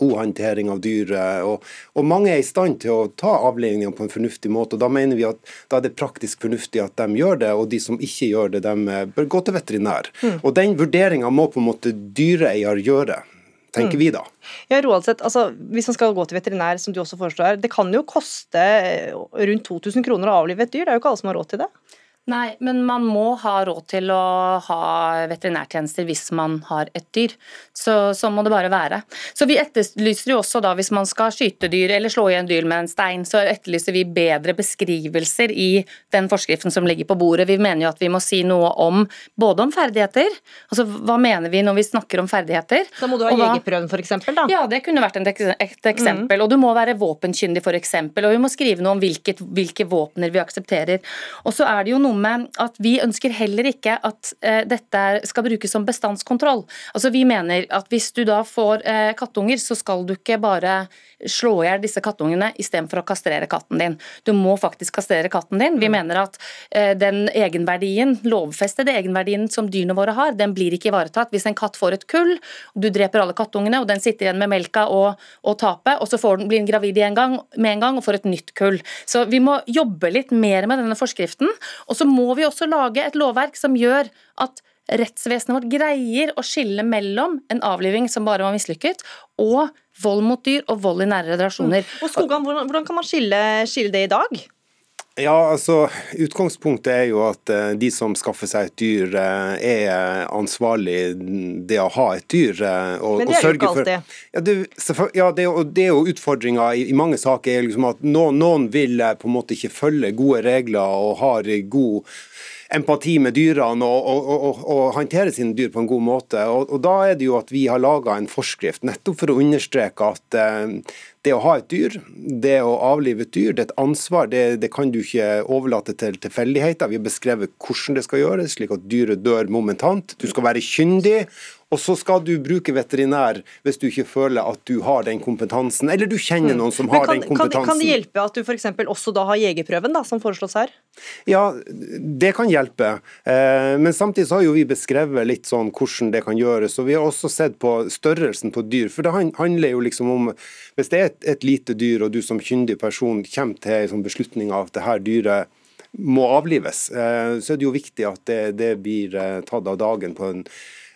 god håndtering av dyret. Og, og, mange er i stand til å ta avlivningene på en fornuftig måte. og Da mener vi at da er det praktisk fornuftig at de gjør det, og de som ikke gjør det, de eh, bør gå til veterinær. Mm. Og Den vurderinga må på en måte dyreeier gjøre tenker mm. vi da. Ja, Roaldsett, altså, Hvis man skal gå til veterinær, som du også foreslår, det kan jo koste rundt 2000 kroner å avlive et dyr. Det er jo ikke alle som har råd til det? Nei, men man må ha råd til å ha veterinærtjenester hvis man har et dyr. Så sånn må det bare være. Så vi etterlyser jo også da, hvis man skal skyte dyr eller slå igjen dyr med en stein, så etterlyser vi bedre beskrivelser i den forskriften som ligger på bordet. Vi mener jo at vi må si noe om både om ferdigheter, altså hva mener vi når vi snakker om ferdigheter. Da må du ha jegerprøven f.eks., da? Ja, det kunne vært et eksempel. Mm. Og du må være våpenkyndig f.eks. Og vi må skrive noe om hvilket, hvilke våpner vi aksepterer. Og så er det jo noe med at vi ønsker heller ikke at eh, dette skal brukes som bestandskontroll. Altså Vi mener at hvis du da får eh, kattunger, så skal du ikke bare slå i hjel disse kattungene istedenfor å kastrere katten din. Du må faktisk kastrere katten din. Vi mm. mener at eh, den egenverdien, lovfestede egenverdien som dyrene våre har, den blir ikke ivaretatt. Hvis en katt får et kull, du dreper alle kattungene, og den sitter igjen med melka og, og tapet, og så får den, blir den gravid en gang, med en gang og får et nytt kull. Så vi må jobbe litt mer med denne forskriften. og så må vi også lage et lovverk som gjør at rettsvesenet vårt greier å skille mellom en avliving som bare var mislykket, og vold mot dyr og vold i nære relasjoner. Mm. Og Skogan, hvordan, hvordan kan man skille, skille det i dag? Ja, altså Utgangspunktet er jo at uh, de som skaffer seg et dyr, uh, er ansvarlig det å ha et dyr. Uh, og, Men det er jo ikke alltid. Ja, det, ja, det, det er jo utfordringa i, i, mange saker. er liksom at noen, noen vil på en måte ikke følge gode regler og har god empati med dyrene og, og, og, og, håndtere sine dyr på en god måte. Og, Da er det jo at vi har laga en forskrift nettopp for å understreke at eh, det å ha et dyr, det å avlive et dyr, det er et ansvar. Det, det kan du ikke overlate til tilfeldigheter. Vi har beskrevet hvordan det skal gjøres, slik at dyret dør momentant. Du skal være kyndig, og så skal du bruke veterinær hvis du ikke føler at du har den kompetansen, eller du kjenner mm. noen som har kan, den kompetansen. Kan, det hjelpe at du f.eks. også da har jegerprøven, da, som foreslås her? Ja, det kan hjelpe. Eh, men samtidig så har jo vi beskrevet litt sånn hvordan det kan gjøres. Og vi har også sett på størrelsen på dyr. For det handler jo liksom om Hvis det er et, et lite dyr, og du som kyndig person kommer til en sånn beslutning av at det her dyret må avlives, eh, så er det jo viktig at det, det blir eh, tatt av dagen på en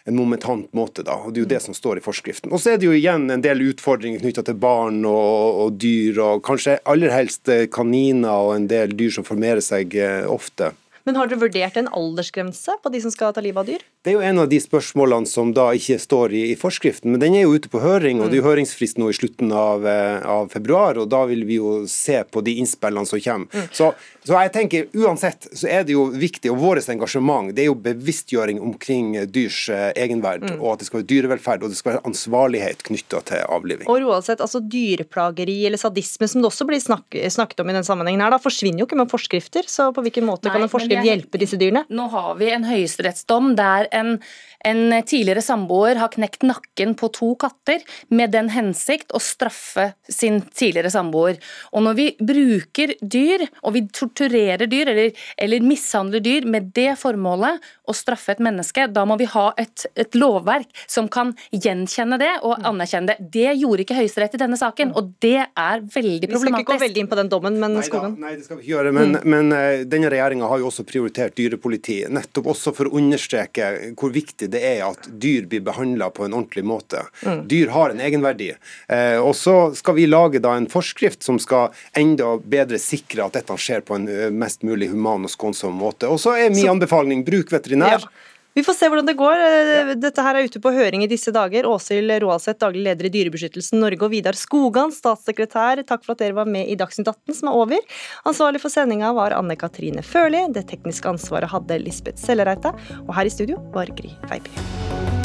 en momentant måte. da, og Det er jo det som står i forskriften. Og Så er det jo igjen en del utfordringer knytta til barn og, og, dyr, og kanskje aller helst eh, kaniner og en del dyr som formerer seg eh, ofte. Men har dere vurdert en aldersgrense på de som skal ta livet av dyr? Det er jo en av de spørsmålene som da ikke står i, i forskriften, men den er jo ute på høring. og Det er jo mm. høringsfrist nå i slutten av, eh, av, februar, og da vil vi jo se på de innspillene som kommer. Mm. Så, så, jeg tenker uansett så er det jo viktig, og vårt engasjement det er jo bevisstgjøring omkring dyrs eh, egenverd, mm. og at det skal være dyrevelferd og det skal være ansvarlighet knytta til avliving. Og Roaldseth, altså Dyreplageri eller sadisme, som det også blir snakk, snakket om i den sammenhengen her, da forsvinner jo ikke med forskrifter. Så på hvilken måte Nei, kan en forskrift hjelpe disse dyrene? Nå har vi en høyesterettsdom der en en tidligere samboer har knekt nakken på to katter med den hensikt å straffe sin tidligere samboer. Og når vi bruker dyr, og vi torturerer dyr eller, eller mishandler dyr med det formålet å straffe et menneske, da må vi ha et, et lovverk som kan gjenkjenne det og anerkjenne det. Det gjorde ikke Høyesterett i denne saken, og det er veldig problematisk. Vi skal ikke gå veldig inn på den dommen, men nei, da, nei, det skal vi ikke gjøre. Men, mm. men uh, denne regjeringa har jo også prioritert dyrepoliti, nettopp også for å understreke hvor viktig det er at dyr blir behandla på en ordentlig måte. Mm. Dyr har en egenverdi. Eh, og så skal vi lage da en forskrift som skal enda bedre sikre at dette skjer på en eh, mest mulig human og skånsom måte. Og så er min så, anbefaling bruk veterinær. Ja. Vi får se hvordan det går. Eh, dette her er ute på høring i disse dager. Åshild Roalseth, daglig leder i Dyrebeskyttelsen Norge, og Vidar Skogan, statssekretær. Takk for at dere var med i Dagsnytt 18, som er over. Ansvarlig for sendinga var Anne Katrine Førli. Det tekniske ansvaret hadde Lisbeth Sellereite. Og her i studio var Gry Veiby.